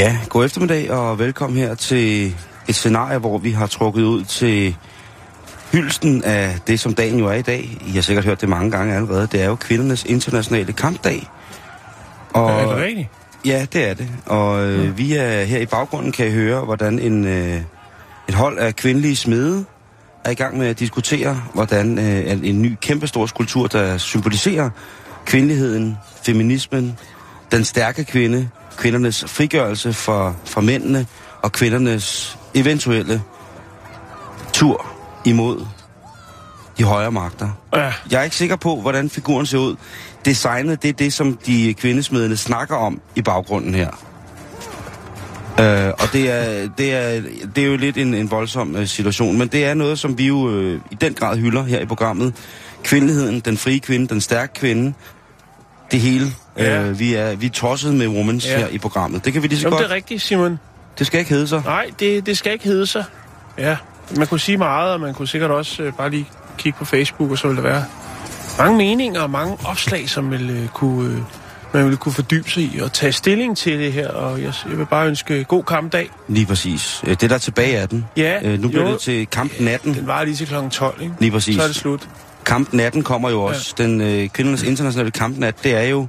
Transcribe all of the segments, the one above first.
Ja, god eftermiddag og velkommen her til et scenarie, hvor vi har trukket ud til hylsten af det, som dagen jo er i dag. I har sikkert hørt det mange gange allerede. Det er jo kvindernes internationale kampdag. Og, er det rigtigt? Ja, det er det. Og øh, vi er her i baggrunden, kan I høre, hvordan en, øh, et hold af kvindelige smede er i gang med at diskutere, hvordan øh, en ny kæmpestor skulptur, der symboliserer kvindeligheden, feminismen, den stærke kvinde, kvindernes frigørelse for, for mændene og kvindernes eventuelle tur imod de højere magter. Ja. Jeg er ikke sikker på, hvordan figuren ser ud. Designet, det er det, som de kvindesmedene snakker om i baggrunden her. Øh, og det er, det, er, det er jo lidt en, en voldsom uh, situation, men det er noget, som vi jo uh, i den grad hylder her i programmet. Kvindeligheden, den frie kvinde, den stærke kvinde, det hele. Ja. Øh, vi, er, vi er tosset med Womans ja. her i programmet. Det kan vi lige så Jamen, godt. det er rigtigt, Simon. Det skal ikke hedde sig. Nej, det, det skal ikke hedde sig. Ja, man kunne sige meget, og man kunne sikkert også øh, bare lige kigge på Facebook, og så ville der være mange meninger og mange opslag, som vil, øh, kunne, øh, man ville kunne fordybe sig i og tage stilling til det her. Og jeg, jeg vil bare ønske god kampdag. Lige præcis. Øh, Det der er tilbage af den. Ja, Øh, nu bliver jo. det til kamp natten. Den var lige til kl. 12, ikke? Lige præcis. Så er det slut. Kamp natten kommer jo også. Ja. Den øh, kvindernes internationale kampnat, det er jo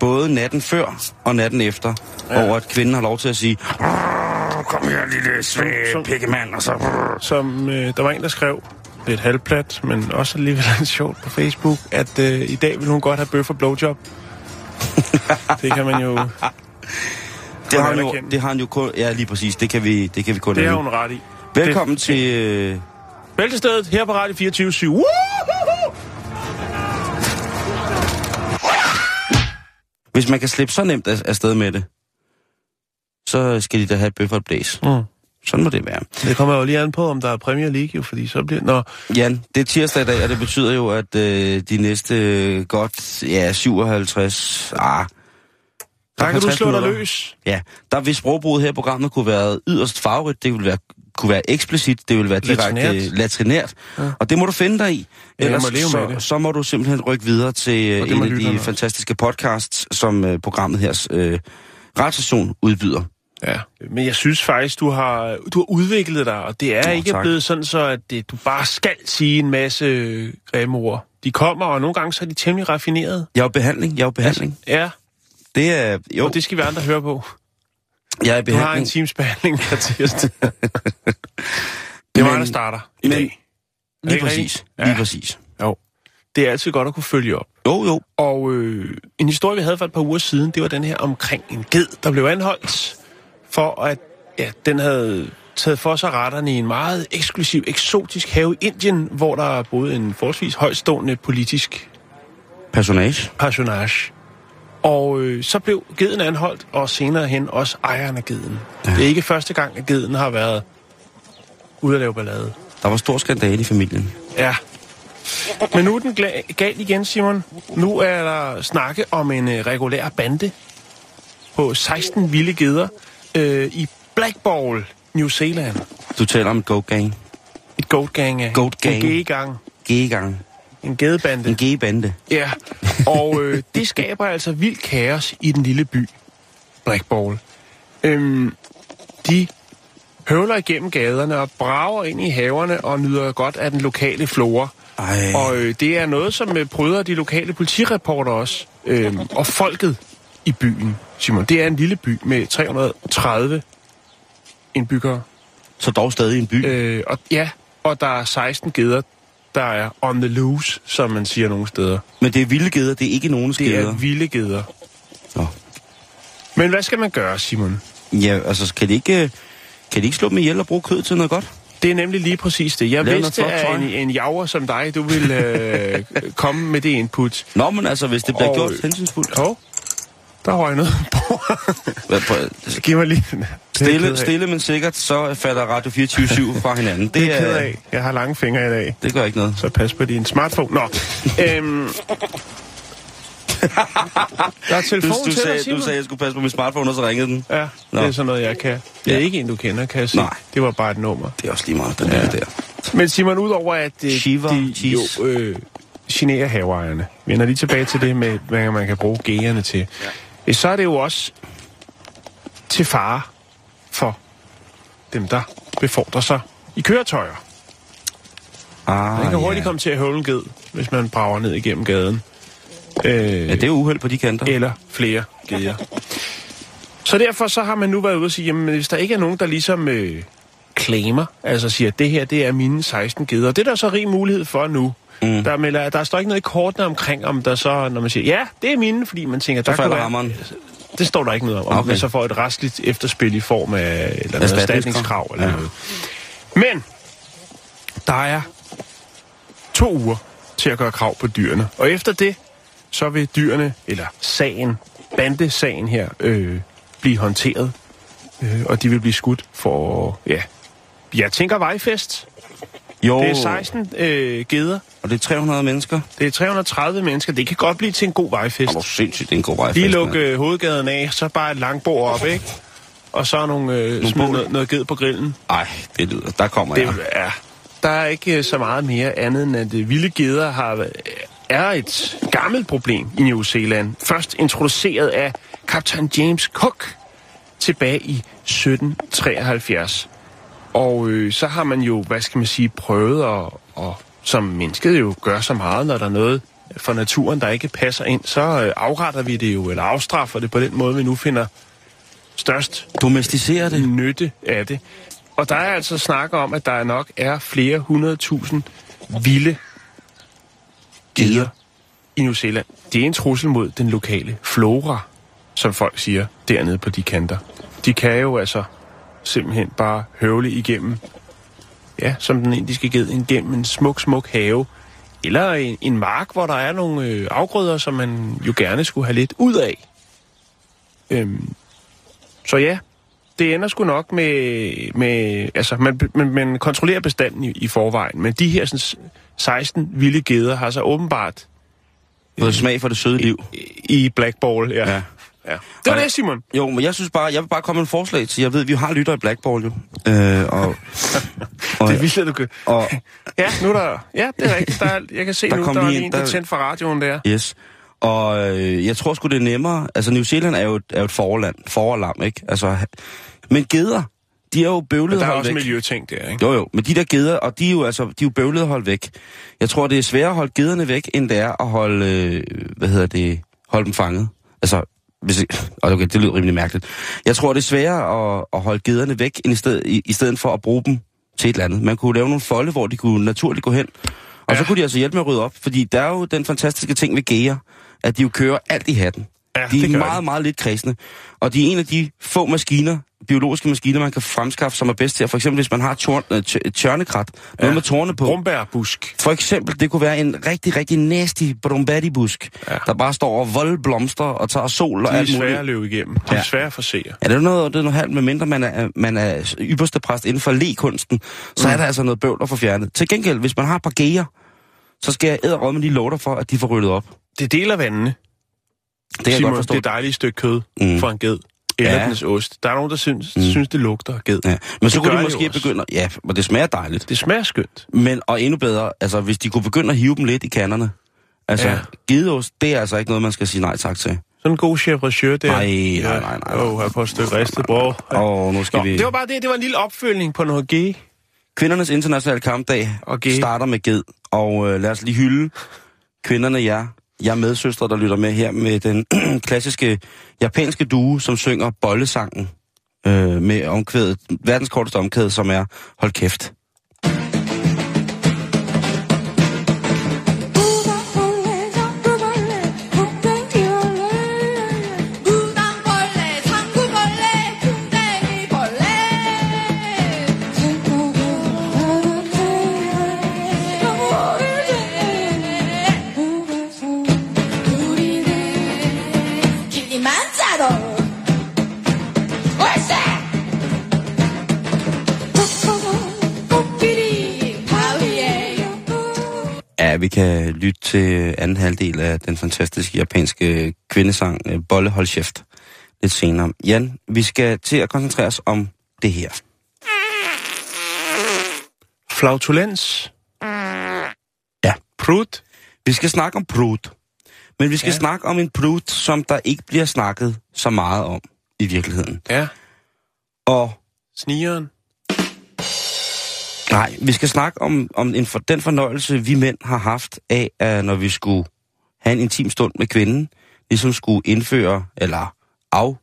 både natten før og natten efter, ja. hvor at kvinden har lov til at sige, "Åh, kom her lille som- pikkemand, og så... Som øh, der var en, der skrev lidt halvplat, men også alligevel lidt sjovt på Facebook, at øh, i dag vil hun godt have bøf og blowjob. det kan man jo... Det har, han jo, det har han jo kun... Ja, lige præcis. Det kan vi, det kan vi kun Det har hun ret i. Velkommen Det- til... Øh, Bæltestedet her på Radio 24 7. Woohoo! hvis man kan slippe så nemt af, afsted med det, så skal de da have et bøf og et blæs. Mm. Sådan må det være. Det kommer jo lige an på, om der er Premier League, jo, fordi så bliver... Nå, Jan, det er tirsdag i dag, og det betyder jo, at øh, de næste øh, godt, ja, 57... Ah, der kan du 50 slå dig løs. Ja, der vil sprogbruget her i programmet kunne være yderst favorit. Det ville være, kunne være eksplicit, det ville være direkte Latrinært. latrinært. Ja. Og det må du finde dig i. Ja, Ellers må leve med så, så må du simpelthen rykke videre til øh, en må af de også. fantastiske podcasts, som øh, programmet her øh, radiostation udbyder. Ja. Men jeg synes faktisk, du har, du har udviklet dig, og det er Nå, ikke tak. blevet sådan så, at det, du bare skal sige en masse øh, grimme ord. De kommer, og nogle gange så er de temmelig raffinerede. Jeg er jo behandling, jeg er jo behandling. Ja, Det er, jo, og det skal vi andre høre på. Jeg er Du har en behandling. times behandling her tirsdag. det er mig, der starter i men- dag. Lige ikke præcis, rigtigt? lige Ja. præcis. Jo. Det er altid godt at kunne følge op. Jo, jo. Og øh, en historie, vi havde for et par uger siden, det var den her omkring en ged, der blev anholdt for, at ja, den havde taget for sig retterne i en meget eksklusiv, eksotisk have i Indien, hvor der boede en forholdsvis højstående politisk Personage. personage. Og øh, så blev geden anholdt, og senere hen også ejeren af geden. Ja. Det er ikke første gang, at geden har været ude at lave ballade. Der var stor skandale i familien. Ja. Men nu er den galt igen, Simon. Nu er der snakke om en øh, regulær bande på 16 vilde geder øh, i Blackball, New Zealand. Du taler om et goat gang. Et goat gang af. Goat gang. En gedegang. G-gang. En gedebande. En G-bande. Ja, og øh, det skaber altså vild kaos i den lille by, Blackball. Øhm, de høvler igennem gaderne og brager ind i haverne og nyder godt af den lokale flora. Ej. Og øh, det er noget, som øh, bryder de lokale politireporter også. Øhm, og folket i byen, Simon. Det er en lille by med 330 indbyggere. Så dog stadig en by. Øh, og ja, og der er 16 geder der er on the loose, som man siger nogle steder. Men det er vilde geder, det er ikke nogen Det er skeder. vilde geder. Nå. Men hvad skal man gøre, Simon? Ja, altså, kan de ikke, øh, kan de ikke slå dem ihjel og bruge kød til noget godt? Det er nemlig lige præcis det. Jeg Lav noget vidste, at en, en jager som dig, du vil øh, komme med det input. Nå, men altså, hvis det bliver Og- gjort hensynsfuldt. Hov, der røg noget på. Giv mig lige Stille, stille, men sikkert, så falder Radio 24 fra hinanden. Det, Det er jeg ked af. Jeg har lange fingre i dag. det gør ikke noget. Så pas på din smartphone. Nå. øhm, der er Du, telefon du, til sagde, dig, du sagde, at jeg skulle passe på min smartphone, og så ringede den. Ja, Nå. det er sådan noget, jeg kan. Det er Ja. ikke en, du kender, kan jeg sige. Nej. Det var bare et nummer. Det er også lige meget, den ja. der. Men Simon, udover at øh, Shiva de jo cheese. øh, generer haveejerne, vender lige tilbage til det med, hvad man kan bruge gæerne til, ja. Så er det jo også til fare for dem, der befordrer sig i køretøjer. Ah, Man kan hurtigt komme til at høvle en ged, hvis man brager ned igennem gaden. Øh, Ja, det er jo uheld på de kanter. eller flere geder. Så derfor så har man nu været ude og sige, jamen hvis der ikke er nogen, der ligesom øh, claimer, altså siger, at det her det er mine 16 geder, det er der så rig mulighed for nu. Mm. Der, melder, der står ikke noget i kortene omkring, om der så, når man siger, ja, det er mine, fordi man tænker, der falder kunne være-. Det står der ikke noget om, Okay. man så får et restligt efterspil i form af eller noget Erstatningskrav. eller ja. noget. Men der er to uger til at gøre krav på dyrene. Og efter det, så vil dyrene, eller sagen, bandesagen her, øh, blive håndteret. Øh, og de vil blive skudt for, ja, jeg tænker vejfest. Jo, Det er 16 øh, geder. og det er 300 mennesker. Det er 330 mennesker. Det kan godt blive til en god vejfest. Og hvor sindssygt, det er en god vej. Lige lukke øh, hovedgaden af, så bare et langbord op, ikke? Og så nogle, øh, smid bål. noget, noget ged på grillen. Ej, det lyder. Der kommer Det jeg. er, der er ikke øh, så meget mere andet end, at øh, vilde geder har, øh, er et gammelt problem i New Zealand. Først introduceret af kaptajn James Cook tilbage i 1773. Og øh, så har man jo, hvad skal man sige, prøvet at, og som mennesket jo gør så meget, når der er noget for naturen, der ikke passer ind, så øh, afretter vi det jo, eller afstraffer det på den måde, vi nu finder størst Domesticere det. nytte af det. Og der er altså snak om, at der nok er flere hundredtusind vilde geder i New Zealand. Det er en trussel mod den lokale flora, som folk siger, dernede på de kanter. De kan jo altså simpelthen bare høvle igennem, ja, som den indiske ged, igennem en smuk, smuk have, eller en, en mark, hvor der er nogle øh, afgrøder, som man jo gerne skulle have lidt ud af. Øhm, så ja, det ender sgu nok med, med altså man, man, man kontrollerer bestanden i, i forvejen, men de her sådan, 16 vilde geder har så åbenbart Fået smag for det søde liv. i Blackball, ja. Ja. Ja. Det var Og- det, Simon. Jo, men jeg synes bare, jeg vil bare komme med en forslag til. Jeg ved, vi har lytter i Blackball jo. Øh, og, og, Det er vildt, at du kan... og, Ja, nu er der... Ja, det er rigtigt. Der er, jeg kan se Der nu, der er lige en, en, der der- er tændt for radioen der. yes. Og øh, jeg tror sgu, det er nemmere. Altså, New Zealand er jo, et- er jo et forland, forland, ikke? Altså, men geder, de er jo bøvlede der er at holde også væk. miljøting der, ikke? Jo, jo, men de der geder, og de er jo, altså, de er jo bøvlede at holde væk. Jeg tror, det er sværere at holde gederne væk, end det er at holde, øh, hvad hedder det, holde dem fanget. Altså, hvis, okay, det lyder rimelig mærkeligt. Jeg tror, det er sværere at, at holde gederne væk, end i, sted, i, i stedet for at bruge dem til et eller andet. Man kunne lave nogle folde, hvor de kunne naturligt gå hen. Og ja. så kunne de altså hjælpe med at rydde op, fordi der er jo den fantastiske ting ved geer, at de jo kører alt i hatten. Ja, de det er meget, de. meget lidt kredsende. Og de er en af de få maskiner, biologiske maskiner, man kan fremskaffe, som er bedst til. For eksempel, hvis man har torn, øh, tj- tjørnekrat, noget Ja. med tårne på. Brumbærbusk. For eksempel, det kunne være en rigtig, rigtig nasty brumbatti-busk, ja. Ja. der bare står og voldblomster og tager sol og De er alt svære muligt. at løbe igennem. De Ja. er svære at forsere. Ja, det er noget, det er noget halvt, med mindre man er, man er ypperste præst inden for lekunsten, så Mm. er der altså noget bøvl at få fjernet. Til gengæld, hvis man har et par geer, så skal jeg æderråd med de låter for, at de får ryddet op. Det deler vandene. Det kan jeg Simon, godt forstå. det er dejligt stykke kød Mm. for en ged. Eller Ja. dens ost. Der er nogen, der synes, mm. synes det lugter af ged. Ja. Men så Det kunne gør de måske også. begynde... Ja, og det smager dejligt. Det smager skønt. Men, og endnu bedre, altså hvis de kunne begynde at hive dem lidt i kanderne. Altså, ja. Gedeost, det er altså ikke noget, man skal sige nej tak til. Sådan en god chef der. Nej, nej, nej. Åh, her på et stykke ristet brød. Og nu skal Nå, vi... det var bare det. Det var en lille opfølgning på noget G. Kvindernes internationale kampdag Okay. starter med ged. Og øh, lad os lige hylde kvinderne, jer. Jeg medsøstre, der lytter med her med den klassiske japanske due, som synger bollesangen øh, med omkvædet, verdens korteste omkvæd, som er Hold kæft. Ja, vi kan lytte til anden halvdel af den fantastiske japanske kvindesang øh, Bolle Hold Chef lidt senere. Jan, vi skal til at koncentrere os om det her. Flautulens. Ja. Prut. Vi skal snakke om prut. Men vi skal ja. Snakke om en prut, som der ikke bliver snakket så meget om i virkeligheden. Ja. Og Snigeren. nej, vi skal snakke om, om en for, den fornøjelse, vi mænd har haft af, at når vi skulle have en intim stund med kvinden, ligesom skulle indføre, eller af,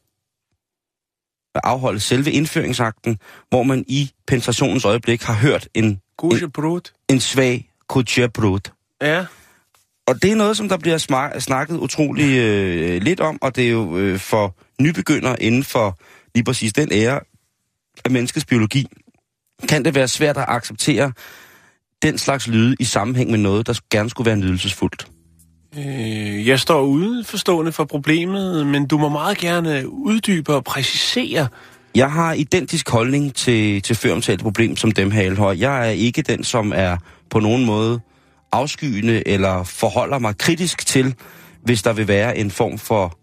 afholde selve indføringsakten, hvor man i penetrationens øjeblik har hørt en, Gusje Prut. en svag kutjerbrud. Ja. Og det er noget, som der bliver sma- snakket utrolig øh, lidt om, og det er jo øh, for nybegyndere inden for lige præcis den ære af menneskets biologi, kan det være svært at acceptere den slags lyde i sammenhæng med noget, der gerne skulle være nydelsesfuldt. Øh, jeg står uden forstående for problemet, men du må meget gerne uddybe og præcisere. Jeg har identisk holdning til, til føromtalte problem som dem her, Elhøj. Jeg er ikke den, som er på nogen måde afskyende eller forholder mig kritisk til, hvis der vil være en form for,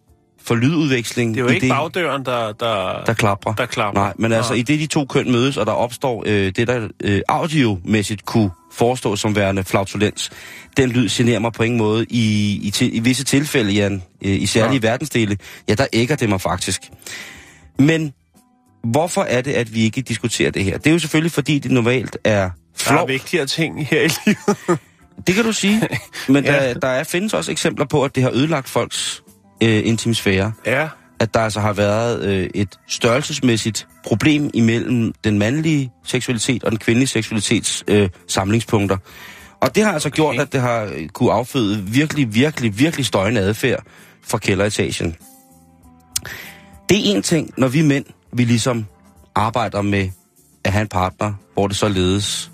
for lydudveksling. Det er jo ikke det, bagdøren, der, der, der klapper. der klapper. Nej, men altså i det de to køn mødes, og der opstår øh, det, der øh, audiomæssigt kunne forestå som værende flautulens, den lyd generer mig på ingen måde. I, i, til, i visse tilfælde, Jan, øh, i særlige ja. verdensdele, ja, der ægger det mig faktisk. Men hvorfor er det, at vi ikke diskuterer det her? Det er jo selvfølgelig, fordi det normalt er Der er flot. vigtigere ting her i livet. Det kan du sige. Men Ja. der, der er, findes også eksempler på, at det har ødelagt folks øh, intimsfære. ja. At der altså har været øh, et størrelsesmæssigt problem imellem den mandlige seksualitet og den kvindelige seksualitets øh, samlingspunkter. Og det har altså okay. gjort, at det har øh, kunne afføde virkelig, virkelig, virkelig støjende adfærd fra kælderetagen. Det er en ting, når vi mænd, vi ligesom arbejder med at have en partner, hvor det så ledes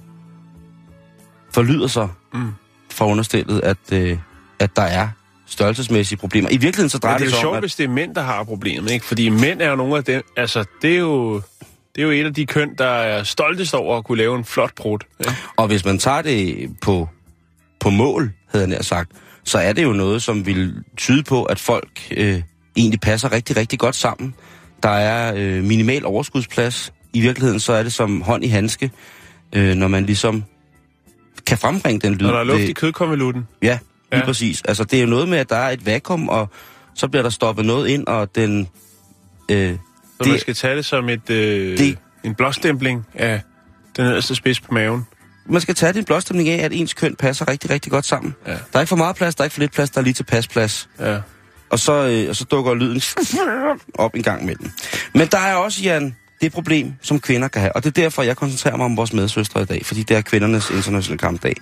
forlyder sig Mm. fra understillet, at, øh, at der er størrelsesmæssige problemer. I virkeligheden så drejer det er det jo sig om, sjovt, at hvis det er mænd, der har problemet, ikke? Fordi mænd er jo nogle af dem... Altså, det er jo... Det er jo et af de køn, der er stoltest over at kunne lave en flot brud. Ikke? Og hvis man tager det på, på mål, havde jeg nær sagt, så er det jo noget, som vil tyde på, at folk øh, egentlig passer rigtig, rigtig godt sammen. Der er øh, minimal overskudsplads. I virkeligheden så er det som hånd i handske, øh, når man ligesom kan frembringe den lyd. Når der er luft ved- i kødkonvolutten. Ja, lige. Ja. præcis. Altså, det er jo noget med, at der er et vakuum, og så bliver der stoppet noget ind, og den... Øh, Så Det- man skal tage det som et, øh, Det- en blåstempling af den nederste spids på maven. man skal tage din blåstemning af, at ens køn passer rigtig, rigtig godt sammen. Ja. Der er ikke for meget plads, der er ikke for lidt plads, der er lige til pasplads. Ja. Og så, øh, og så dukker lyden op en gang imellem. Men der er også, Jan, det problem, som kvinder kan have. Og det er derfor, jeg koncentrerer mig om vores medsøstre i dag, fordi det er kvindernes internationale kampdag.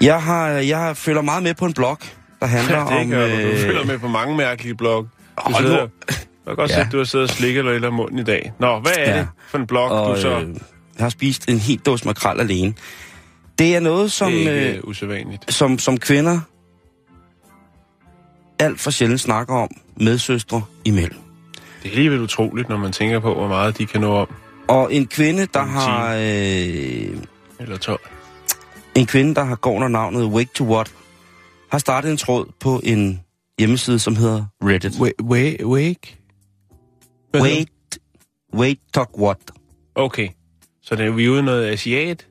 Jeg har, jeg følger meget med på en blog, der handler Ja, det om... gør du. Du øh, følger med på mange mærkelige blog. Du Hold sidder, nu. jeg kan godt Ja. se, at du har siddet og slikket eller eller munden i dag. Nå, hvad er Ja. det for en blog, og, du så... øh, jeg har spist en helt dåse makrel alene. Det er noget, som, det er ikke øh, øh, usædvanligt. som, som kvinder alt for sjældent snakker om medsøstre imellem. Det er alligevel utroligt, når man tænker på, hvor meget de kan nå om. Og en kvinde, der En har... Øh, Eller 12. en kvinde, der har går under navnet Wake to What, har startet en tråd på en hjemmeside, som hedder Reddit. Wake? Wake? Hvad hedder Wait, wait, talk what? Okay. Så det er vi ude i noget asiat?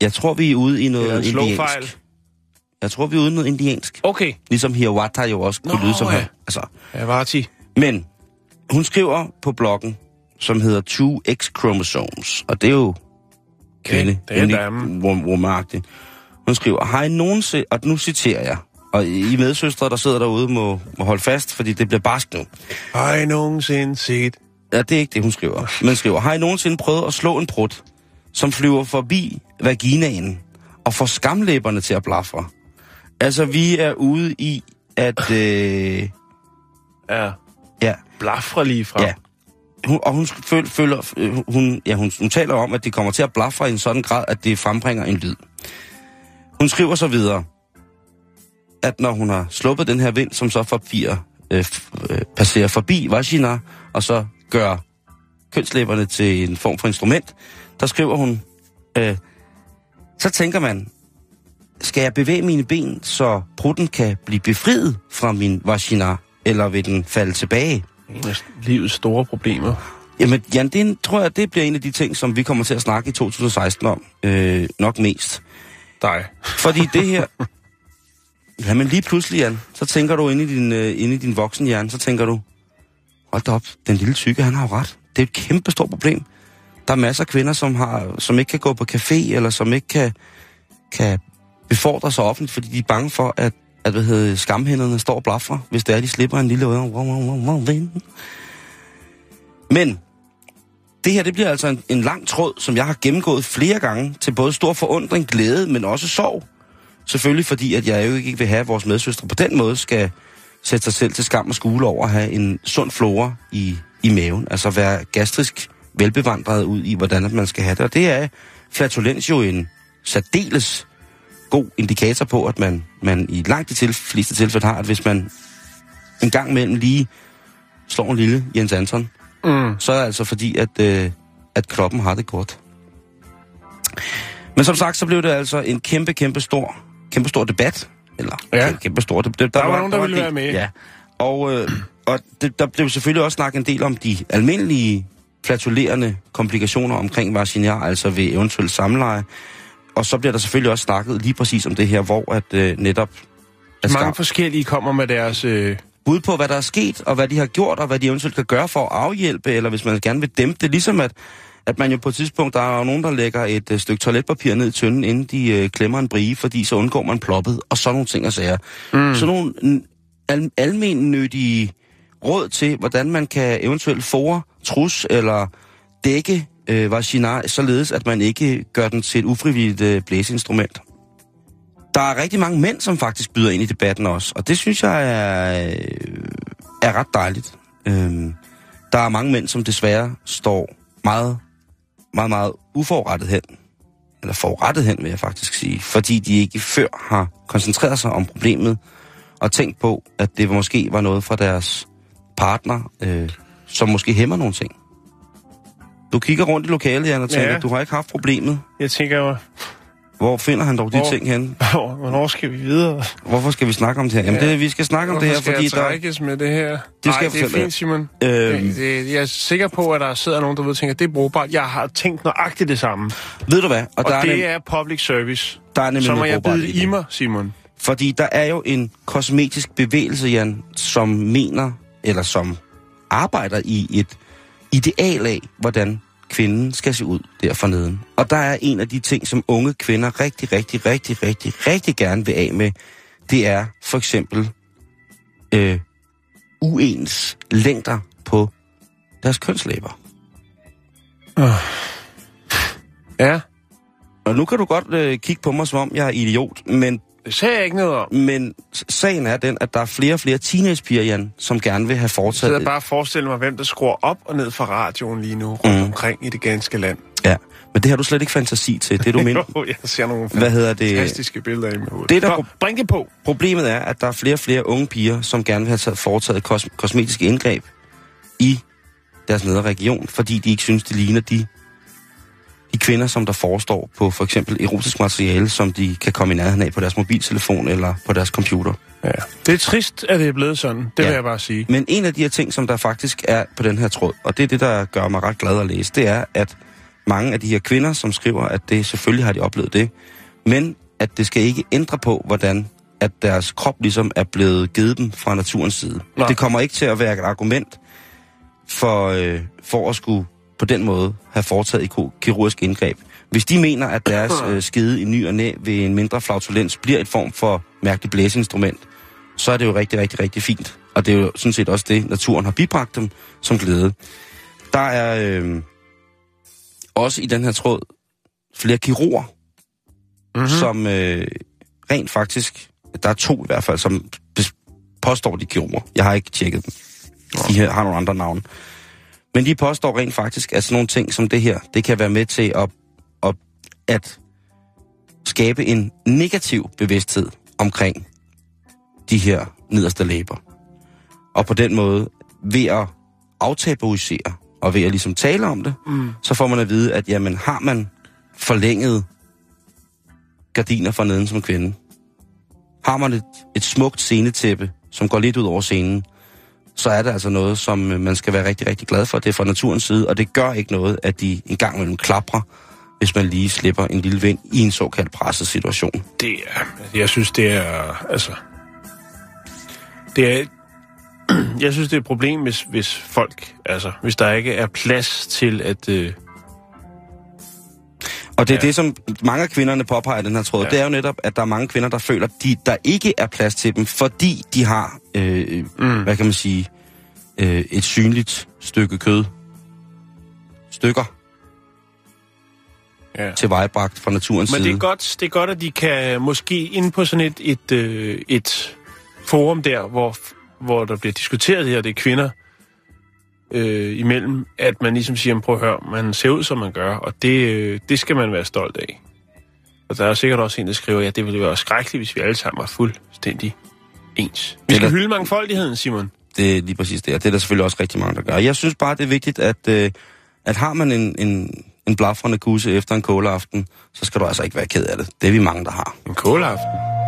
Jeg tror, vi er ude i Eller noget slåfejl? indiansk. Jeg tror, vi er ude i noget indiansk. Okay. Ligesom Hiawatha jo også kunne Nå, lyde som ja. her. Altså, Ja, Varti. Men hun skriver på bloggen, som hedder 2X Chromosomes, og det er jo kvinde, det er en dame. rumagtigt. Hun skriver, har I nogensinde, og nu citerer jeg, og I medsøstre, der sidder derude, må, må holde fast, fordi det bliver barsk nu. Har I nogensinde set? Ja, det er ikke det, hun skriver. Men skriver, har I nogensinde prøvet at slå en prut, som flyver forbi vaginaen og får skamlæberne til at blafre? Altså, vi er ude i, at... Øh, Ja. Blafre lige fra. Ja. Hun, og hun føl, føler, øh, hun, ja, hun, hun taler om, at det kommer til at blafre i en sådan grad, at det frembringer en lyd. Hun skriver så videre, at når hun har sluppet den her vind, som så forbier, øh, øh, passerer forbi vagina, og så gør kønslæberne til en form for instrument, der skriver hun, øh, så tænker man, skal jeg bevæge mine ben, så prutten kan blive befriet fra min vagina, eller vil den falde tilbage? En af livets store problemer. Jamen, Jan, det en- tror jeg, det bliver en af de ting, som vi kommer til at snakke i 2016 om. Øh, nok mest. Dig. Fordi det her... Ja, men lige pludselig, Jan, så tænker du inde i din, øh, inde i din voksenhjerne, så tænker du, hold da op, den lille tykke, han har jo ret. Det er et kæmpe stort problem. Der er masser af kvinder, som, har, som ikke kan gå på café, eller som ikke kan, kan befordre sig offentligt, fordi de er bange for, at, at hvad hedder, skamhænderne står og blaffer, hvis det er, de slipper en lille vind. Men det her, det bliver altså en, en lang tråd, som jeg har gennemgået flere gange, til både stor forundring, glæde, men også sorg. Selvfølgelig fordi, at jeg jo ikke vil have, at vores medsøstre på den måde skal sætte sig selv til skam og skule over at have en sund flora i, i maven. Altså være gastrisk velbevandret ud i, hvordan at man skal have det. Og det er flatulens jo en særdeles god indikator på, at man, man i langt de til, fleste tilfælde har, at hvis man en gang imellem lige slår en lille Jens Anton, Mm. så er det altså fordi, at, øh, at kroppen har det godt. Men som sagt, så blev det altså en kæmpe, kæmpe stor, kæmpe stor debat. Eller Ja. kæmpe, kæmpe stor. Det, det, Der var nogen, der en ville være med. Ja. Og, øh, og det, der blev selvfølgelig også snakket en del om de almindelige flatulerende komplikationer omkring vaginar, altså ved eventuelt samleje. Og så bliver der selvfølgelig også snakket lige præcis om det her, hvor at øh, netop at Mange skam, forskellige kommer med deres... Øh, bud på, hvad der er sket, og hvad de har gjort, og hvad de eventuelt kan gøre for at afhjælpe, eller hvis man gerne vil dæmpe det. Ligesom at, at man jo på et tidspunkt, der er jo nogen, der lægger et øh, stykke toiletpapir ned i tynden, inden de øh, klemmer en brie, fordi så undgår man ploppet, og sådan nogle ting og sager. Mm. Sådan nogle al- almennyttige råd til, hvordan man kan eventuelt fore, trus eller dække øh, vagina, således at man ikke gør den til et ufrivilligt øh, blæseinstrument. Der er rigtig mange mænd, som faktisk byder ind i debatten også, og det synes jeg er, øh, er ret dejligt. Øhm, der er mange mænd, som desværre står meget, meget, meget uforrettet hen, eller forrettet hen, vil jeg faktisk sige, fordi de ikke før har koncentreret sig om problemet, og tænkt på, at det måske var noget fra deres partner, øh, som måske hæmmer nogle ting. Du kigger rundt i lokalet, Jan, og tænker, Ja. du har ikke haft problemet. jeg tænker jo, Hvor finder han dog de Hvor- ting hen? hvor- hvornår skal vi videre? Hvorfor skal vi snakke om det her? Jamen, Ja. det, vi skal snakke om det Hvorfor her, skal fordi jeg der... trækkes med det her? skal Nej, jeg det er fint, Simon. Øhm, Det, det, jeg er sikker på, at der sidder nogen, der ved og tænker, det er brugbart. Jeg har tænkt nøjagtigt det samme. ved du hvad? Og, Og der, er det nem, er public service. der er nemlig Så må jeg bide det i det. mig, Simon. Fordi der er jo en kosmetisk bevægelse, Jan, som mener, eller som arbejder i et ideal af, hvordan kvinden skal se ud der forneden. Og der er en af de ting, som unge kvinder rigtig, rigtig, rigtig, rigtig, rigtig gerne vil af med, det er for eksempel øh, uens længder på deres kønslæber. Ja, Og nu kan du godt øh, kigge på mig, som om jeg er idiot, men det sagde jeg ikke noget om. Men sagen er den, at der er flere og flere teenagepiger, Jan, som gerne vil have Jeg fortsat... sidder bare og forestiller mig, hvem der skruer op og ned fra radioen lige nu, rundt Mm. omkring i det ganske land. Ja, men det har du slet ikke fantasi til. Det du mener. Jo, jeg ser nogle Hvad hedder det? fantastiske billeder i mit hoved. Det, der- Nå, bring det på. Problemet er, at der er flere og flere unge piger, som gerne vil have taget, foretaget kos- kosmetiske indgreb i deres nedre region, fordi de ikke synes, det ligner de, de kvinder, som der forestår på for eksempel erotisk materiale, som de kan komme i nærheden af på deres mobiltelefon eller på deres computer. Ja. Det er trist, at det er blevet sådan. Det Ja. vil jeg bare sige. Men en af de her ting, som der faktisk er på den her tråd, og det er det, der gør mig ret glad at læse, det er, at mange af de her kvinder, som skriver, at det selvfølgelig har de oplevet det, men at det skal ikke ændre på, hvordan at deres krop ligesom er blevet givet dem fra naturens side. Nej. Det kommer ikke til at være et argument for, øh, for at skulle på den måde have foretaget et kirurgisk indgreb. Hvis de mener, at deres øh, skede i ny og næ ved en mindre flautulens bliver et form for mærkeligt blæseinstrument, så er det jo rigtig, rigtig, rigtig fint. Og det er jo sådan set også det, naturen har bibragt dem som glæde. Der er øh, også i den her tråd flere kirurger, Mhm. mm-hmm. som øh, rent faktisk, der er to i hvert fald, som påstår de er kirurger. Jeg har ikke tjekket dem. De her har nogle andre navne. Men de påstår rent faktisk, at sådan nogle ting som det her, det kan være med til at, at, at skabe en negativ bevidsthed omkring de her nederste læber. Og på den måde, ved at aftabuisere, og ved at ligesom tale om det, Mm. så får man at vide, at jamen, har man forlænget gardiner for neden som kvinde. Har man et, et smukt scenetæppe, som går lidt ud over scenen, så er det altså noget, som øh, man skal være rigtig, rigtig glad for. Det er fra naturens side, og det gør ikke noget, at de en gang imellem klapper, hvis man lige slipper en lille vind i en såkaldt presset situation. Det er, jeg synes, det er, altså, det er, jeg synes, det er et problem, hvis, hvis folk, altså, hvis der ikke er plads til at, øh, og det er Ja. det, som mange af kvinderne påpeger i den her tråd. Ja. Det er jo netop, at der er mange kvinder, der føler, at der ikke er plads til dem, fordi de har, øh, mm. hvad kan man sige, øh, et synligt stykke kød. Stykker ja. til vejbragt fra naturens Men side. det er, godt, det er godt, at de kan måske inde på sådan et, et, øh, et forum der, hvor, hvor der bliver diskuteret her, det er kvinder øh, imellem, at man ligesom siger, prøv at høre, man ser ud, som man gør, og det, øh, det skal man være stolt af. Og der er sikkert også en, der skriver, ja, det ville være skrækkeligt, hvis vi alle sammen var fuldstændig ens. Vi skal hylde mangfoldigheden, Simon. Det er lige præcis det, og det er der selvfølgelig også rigtig mange, der gør. Jeg synes bare, det er vigtigt, at, øh, at har man en, en, en blafrende kusse efter en kåleaften, så skal du altså ikke være ked af det. Det er vi mange, der har. En kåleaften.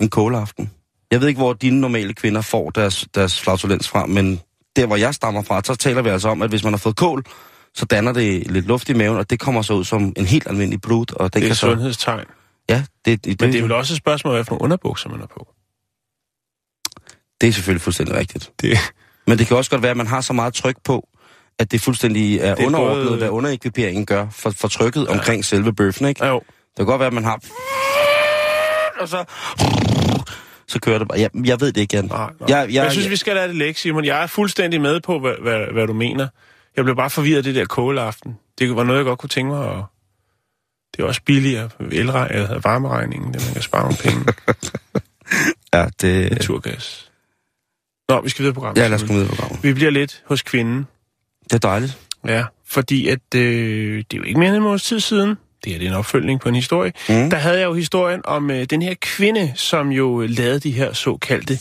En kåleaften. Jeg ved ikke, hvor dine normale kvinder får deres, deres flatulens fra, men der, hvor jeg stammer fra, så taler vi altså om, at hvis man har fået kål, så danner det lidt luft i maven, og det kommer så ud som en helt almindelig blod. Og den Det er kan så, sundhedstegn. Ja, det, det, Men det er vel også et spørgsmål, hvad for nogle underbukser man er på. det er selvfølgelig fuldstændig rigtigt. Det, Men det kan også godt være, at man har så meget tryk på, at det fuldstændig er, Det er underordnet, både- hvad underekviperingen gør for, for trykket ja. omkring selve bøffen, ikke? ja, jo. Det kan godt være, at man har... Og så... Så kører det bare. Jeg, jeg ved det ikke, Jan. Nej, nej. Jeg, Jeg, jeg synes, vi skal lade det lægge, Simon. Jeg er fuldstændig med på, hvad, hvad, hvad du mener. Jeg blev bare forvirret af det der kåleaften. Det var noget, jeg godt kunne tænke mig. Og det er også billigere. Eller varmeregningen, det man kan spare nogle penge. Ja, det... Naturgas. Nå, vi skal videre på programmet. Ja, lad os komme ud på programmet. Vi bliver lidt hos kvinden. Det er dejligt. Ja, fordi at, øh, det er jo ikke mere end en måneds tid siden, det her det er en opfølgning på en historie, Mm. der havde jeg jo historien om øh, den her kvinde, som jo øh, lavede de her såkaldte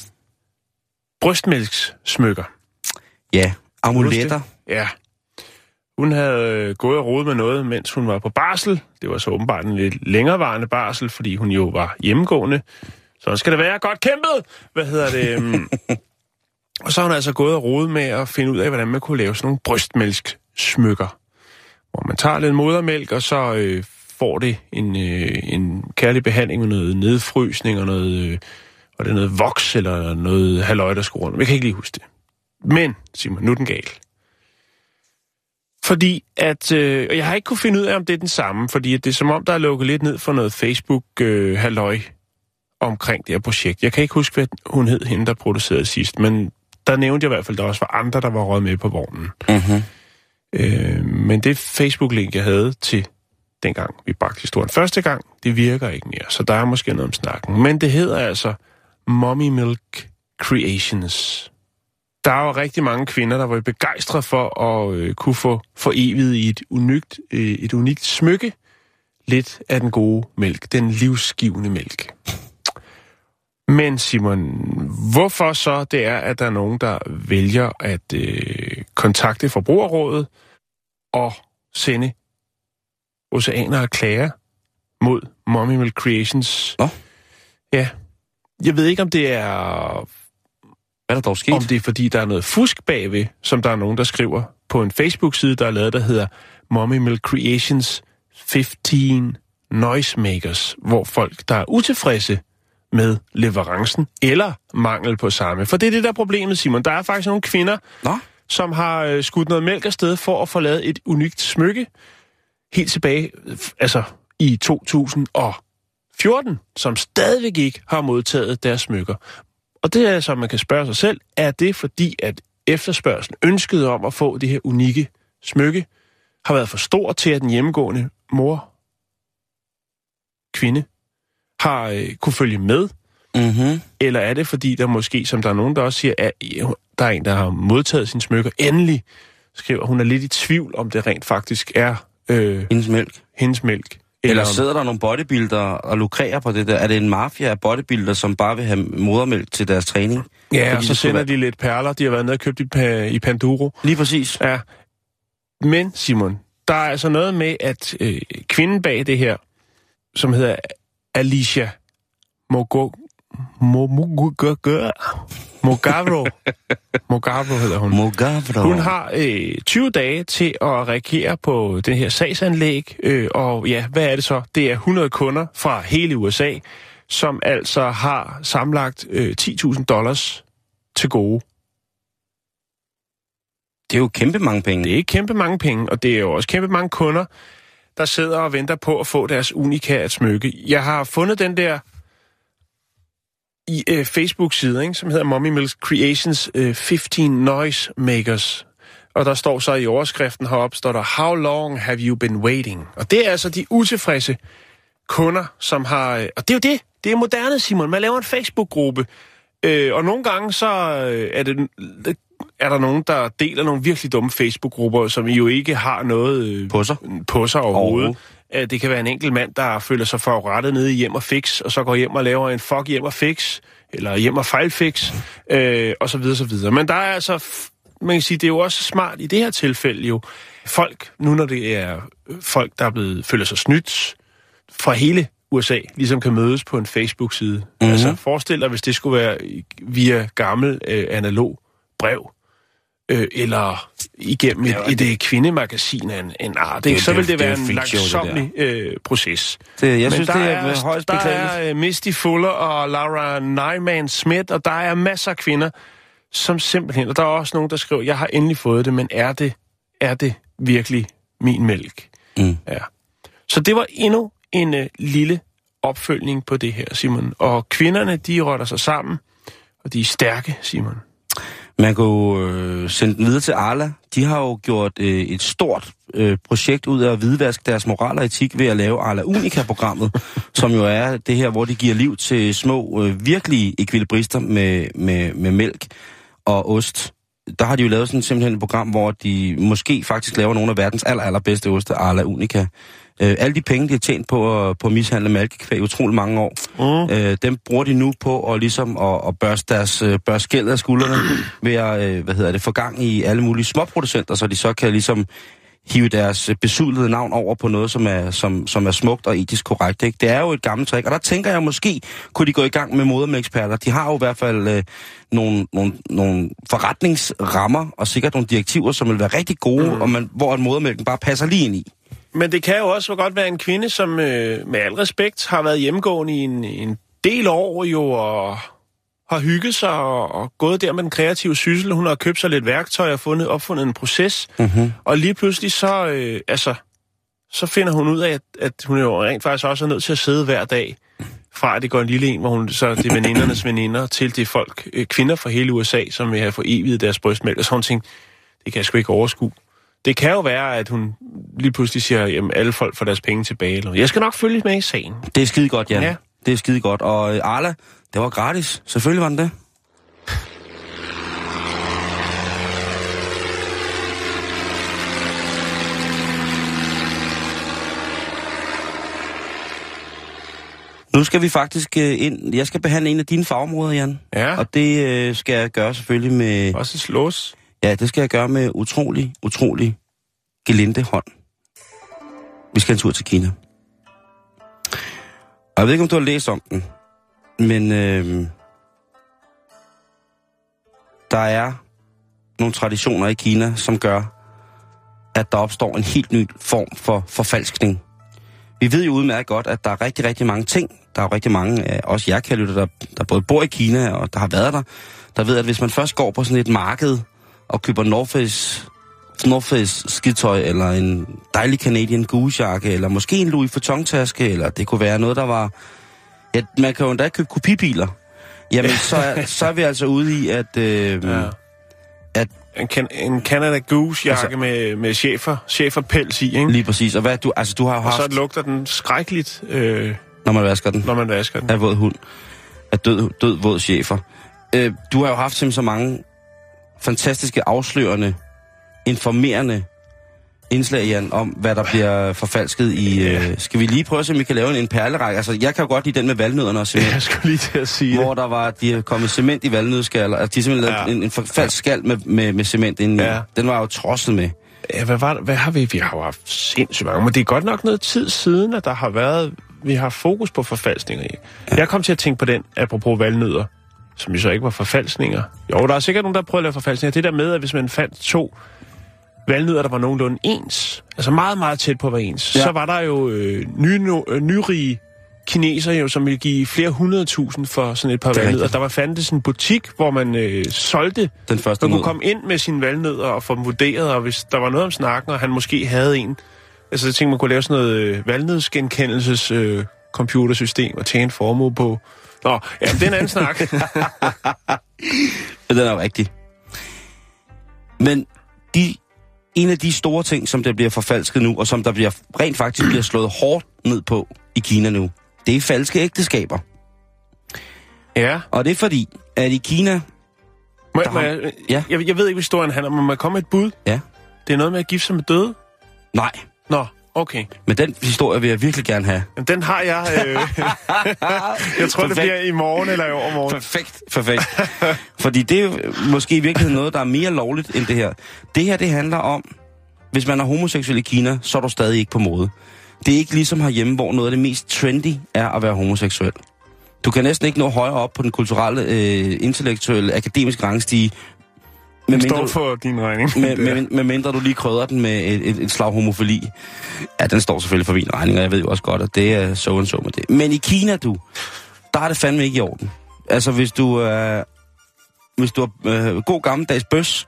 brystmælkssmykker. Ja, amuletter. Ja. Hun havde øh, gået og rodet med noget, mens hun var på barsel. Det var så åbenbart en lidt længerevarende barsel, fordi hun jo var hjemmegående. Så skal det være godt kæmpet! Hvad hedder det? øhm, og så har hun altså gået og rodet med at finde ud af, hvordan man kunne lave sådan nogle brystmælkssmykker. Hvor man tager lidt modermælk, og så øh, får det en, øh, en kærlig behandling med noget nedfrysning og noget, øh, og det er noget voks eller noget halløj, der skulle rundt. Jeg kan ikke lige huske det. Men, Simon, nu er den gal. Fordi at, øh, og jeg har ikke kunne finde ud af, om det er den samme, fordi at det er som om, der er lukket lidt ned for noget Facebook-halløj omkring det her projekt. Jeg kan ikke huske, hvad hun hed, hende, der producerede sidst, men der nævnte jeg i hvert fald, at der også var andre, der var røget med på vognen. Mm-hmm. Øh, men det Facebook-link, jeg havde til dengang vi bragte historien første gang, det virker ikke mere, så der er måske noget om snakken. Men det hedder altså Mommy Milk Creations. Der er jo rigtig mange kvinder, der var begejstrede for at øh, kunne få for evigt i et unikt, øh, et unikt smykke lidt af den gode mælk, den livsgivende mælk. Men Simon, hvorfor så det er, at der er nogen, der vælger at øh, kontakte Forbrugerrådet og sende oceaner og klager mod Mommy Milk Creations? Nå. Ja. Jeg ved ikke, om det er Hvad er der dog sket? om det er fordi, der er noget fusk bagved, som der er nogen, der skriver på en Facebook-side, der er lavet, der hedder Mommy Milk Creations 15 Noisemakers, hvor folk, der er utilfredse med leverancen eller mangel på samme. For det er det, der er problemet, Simon. Der er faktisk nogle kvinder, Nå, som har øh, skudt noget mælk afsted for at få lavet et unikt smykke helt tilbage, øh, altså i 2014, som stadigvæk ikke har modtaget deres smykker. Og det er så, man kan spørge sig selv, er det fordi, at efterspørgselen, ønsket om at få det her unikke smykke, har været for stor til, at den hjemmegående mor, kvinde, har øh, kunne følge med? mm-hmm. Eller er det fordi, der måske, som der er nogen, der også siger, at der er en, der har modtaget sine smykker, endelig skriver, hun er lidt i tvivl, om det rent faktisk er øh, hendes mælk. hendes mælk, Eller om- sidder der nogle bodybuilder og lukrerer på det der? Er det en mafia af bodybuilder, som bare vil have modermælk til deres træning? Ja, og så sender være- de lidt perler. De har været nede og købt i, i Panduro. Lige præcis. Ja. Men, Simon, der er altså noget med, at øh, kvinden bag det her, som hedder Alicia Mogo... Mo, Mo, Mogavro. Mogavro hedder hun. Mogavro. Hun har øh, 20 dage til at reagere på det her sagsanlæg, øh, og ja, hvad er det så? Det er 100 kunder fra hele USA, som altså har samlagt øh, 10.000 dollars til gode. Det er jo kæmpe mange penge. Det er ikke kæmpe mange penge, og det er jo også kæmpe mange kunder, der sidder og venter på at få deres unikat smykke. Jeg har fundet den der i øh, Facebook-side, ikke, som hedder Mommy Mills Creations øh, 15 Noise Makers. Og der står så i overskriften heroppe, står der, How long have you been waiting? Og det er altså de utilfredse kunder, som har... øh, Og det er jo det. Det er moderne, Simon. Man laver en Facebook-gruppe. Øh, og nogle gange så øh, er, det, er der nogen, der deler nogle virkelig dumme Facebook-grupper, som jo ikke har noget øh, På sig. på sig overhovedet. Overhovedet. Det kan være en enkelt mand, der føler sig forurettet nede i hjem og fix, og så går hjem og laver en fuck hjem og fix, eller hjem og fejlfix, øh, og så videre, så videre. Men der er altså, man kan sige, det er jo også smart i det her tilfælde jo, folk, nu når det er folk, der er blevet, føler sig snydt fra hele USA, ligesom kan mødes på en Facebook-side. Mm-hmm. Altså forestil dig, hvis det skulle være via gammel øh, analog brev, øh, eller igennem et, et, et kvindemagasin af en, en art, ikke? Så vil det er være en langsomlig øh, proces. Det, jeg Men synes, der det er, højst Der er øh, Misty Fuller og Laura Nyman Smith, og der er masser af kvinder, som simpelthen... Og der er også nogen, der skriver, jeg har endelig fået det, men er det, er det virkelig min mælk? Mm. Ja. Så det var endnu en øh, lille opfølgning på det her, Simon. Og kvinderne, de rotter sig sammen, og de er stærke, Simon. Man kunne øh, sende den videre til Arla. De har jo gjort øh, et stort øh, projekt ud af at hvidvaske deres moral og etik ved at lave Arla Unica-programmet, som jo er det her, hvor de giver liv til små, øh, virkelige ekvilibrister med, med, med mælk og ost. Der har de jo lavet sådan simpelthen et program, hvor de måske faktisk laver nogle af verdens aller, allerbedste oste, Arla Unica. Øh, alle de penge, de har tjent på at, på at mishandle malkekvæg i utrolig mange år, Mm. Øh, dem bruger de nu på at, ligesom at, at børste deres øh, børste skæld af skuldrene ved at øh, hvad hedder det, få gang i alle mulige småproducenter, så de så kan ligesom hive deres øh, besudlede navn over på noget, som er, som, som er smukt og etisk korrekt. Ikke? Det er jo et gammelt trick, og der tænker jeg måske, kunne de gå i gang med modermælksperler. De har jo i hvert fald øh, nogle, nogle, nogle forretningsrammer og sikkert nogle direktiver, som vil være rigtig gode, mm. og man, hvor en modermælken bare passer lige ind i. Men det kan jo også godt være en kvinde, som øh, med al respekt har været hjemmegående i en, en del år jo, og har hygget sig og, og gået der med den kreative syssel. Hun har købt sig lidt værktøj og fundet, opfundet en proces. Mm-hmm. Og lige pludselig så, øh, altså, så finder hun ud af, at, at hun jo rent faktisk også er nødt til at sidde hver dag, fra at det går en lille en, hvor hun så det er venindernes veninder, til det folk, øh, kvinder fra hele USA, som vil have foreviget deres brystmælk. Og så hun tænkt, det kan jeg sgu ikke overskue. Det kan jo være, at hun lige pludselig siger, at alle folk får deres penge tilbage. Eller. Jeg skal nok følge med i sagen. Det er skide godt, Jan. Ja. Ja. Det er skide godt. Og øh, Arla, det var gratis. Selvfølgelig var den det. Nu skal vi faktisk øh, ind. Jeg skal behandle en af dine fagområder, Jan. Ja, Og det øh, skal jeg gøre selvfølgelig med... også slås. Ja, det skal jeg gøre med utrolig, utrolig gelinde hånd. Vi skal en tur til Kina. Og jeg ved ikke, om du har læst om den, men øh, der er nogle traditioner i Kina, som gør, at der opstår en helt ny form for forfalskning. Vi ved jo udmærket godt, at der er rigtig, rigtig mange ting. Der er jo rigtig mange af os jer, der, der både bor i Kina og der har været der, der ved, at hvis man først går på sådan et marked og køber North Face, North Face skidtøj, eller en dejlig Canadian Goose-jakke, eller måske en Louis Vuitton-taske, eller det kunne være noget, der var... Ja, man kan jo endda købe kopibiler. Jamen, så er, så er vi altså ude i, at... Øh, Ja. at En, can, en Canada Goose-jakke altså, med, med chefer, cheferpels i, ikke? lige præcis. Og hvad, du, altså, du har jo Og haft, så lugter den skrækkeligt, øh, når man vasker den, når man vasker den. af våd hund, af død, død våd chefer. Øh, du har jo haft simpelthen så mange fantastiske, afslørende, informerende indslag, Jan, om hvad der bliver forfalsket i... Øh, skal vi lige prøve at se, om vi kan lave en, en perlerække? Altså, jeg kan jo godt lide den med valnødderne og cement. Jeg skulle lige til at sige hvor der var, de er kommet cement i valnødskaller. Altså, de har simpelthen Ja. lavet en, en falsk skal med, med, med cement inden. Ja. Den var jo trosset med. Ja, hvad, var, hvad har vi? Vi har jo haft sindssygt mange, men det er godt nok noget tid siden, at der har været, vi har fokus på forfalskninger. Ja. Jeg kom til at tænke på den, apropos valgnødder, som jo så ikke var forfalskninger. Jo, der er sikkert nogen, der har prøvet at lave forfalskninger. Det der med, at hvis man fandt to valgnødder, der var nogenlunde ens, altså meget, meget tæt på at være ens, Ja. så var der jo øh, ny, no, øh, nyrige kineser, jo, som ville give flere hundredtusind for sådan et par er valgnødder. rigtigt. Der var fandtes en butik, hvor man øh, solgte Den første man kunne nød. komme ind med sine valnødder og få dem vurderet, og hvis der var noget om snakken, og han måske havde en, altså jeg tænkte, man kunne lave sådan noget øh, valgnødsgenkendelses øh, computersystem og tjene en formue på. Nå, ja, det er en anden snak. Den er jo rigtig. Men de, en af de store ting, som der bliver forfalsket nu, og som der bliver, rent faktisk bliver slået hårdt ned på i Kina nu, det er falske ægteskaber. ja, Og det er fordi, at i Kina... må, må har- jeg, ja. jeg, jeg ved ikke, historien handler om, men må jeg komme med et bud? Ja. Det er noget med at gifte sig med døde? Nej, Nå, okay. men den historie vil jeg virkelig gerne have. Men den har jeg... Øh, jeg tror, det Perfekt. bliver i morgen eller i overmorgen. Perfekt, perfekt. Fordi det er måske i virkeligheden noget, der er mere lovligt end det her. Det her, det handler om, hvis man er homoseksuel i Kina, så er du stadig ikke på mode. Det er ikke ligesom herhjemme, hvor noget af det mest trendy er at være homoseksuel. Du kan næsten ikke nå højere op på den kulturelle, øh, intellektuelle, akademiske rangstige, med Den står for din regning. med, med, med mindre du lige krydder den med et, et, et slag homofili. Ja, den står selvfølgelig for min regning, og jeg ved jo også godt, at det er så and så med det. Men i Kina, du, der er det fandme ikke i orden. Altså, hvis du, øh, hvis du er øh, god gammeldags bøs,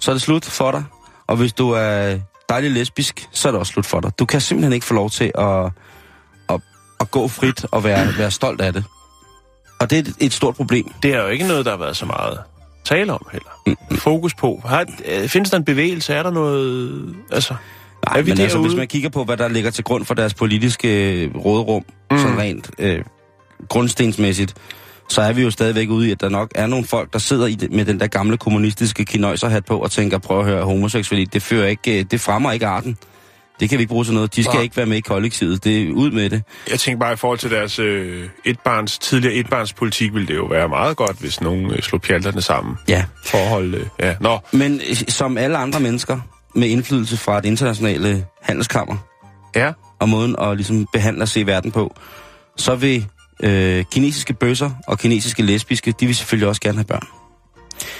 så er det slut for dig. Og hvis du er dejlig lesbisk, så er det også slut for dig. Du kan simpelthen ikke få lov til at, at, at gå frit og være, være stolt af det. Og det er et, et stort problem. Det er jo ikke noget, der har været så meget tale om heller. Fokus på. Har, øh, findes der en bevægelse? Er der noget... Altså, Nej, Er vi men altså, derude? hvis man kigger på, hvad der ligger til grund for deres politiske øh, råderum, mm. sådan rent øh, grundstensmæssigt, så er vi jo stadigvæk ude i, at der nok er nogle folk, der sidder i det, med den der gamle kommunistiske kinøjserhat på og tænker, prøv at høre, homoseksualitet, det, fører ikke, øh, det fremmer ikke arten. Det kan vi ikke bruge til noget. De skal Nej. ikke være med i kollektivet. Det er ud med det. jeg tænker bare i forhold til deres øh, etbarns, tidligere etbarnspolitik, ville det jo være meget godt, hvis nogen øh, slog pjalterne sammen. Ja. For at holde... Øh, ja, nå. Men øh, som alle andre mennesker med indflydelse fra det internationale handelskammer, Ja. og måden at ligesom behandle og se verden på, så vil øh, kinesiske bøsser og kinesiske lesbiske, de vil selvfølgelig også gerne have børn.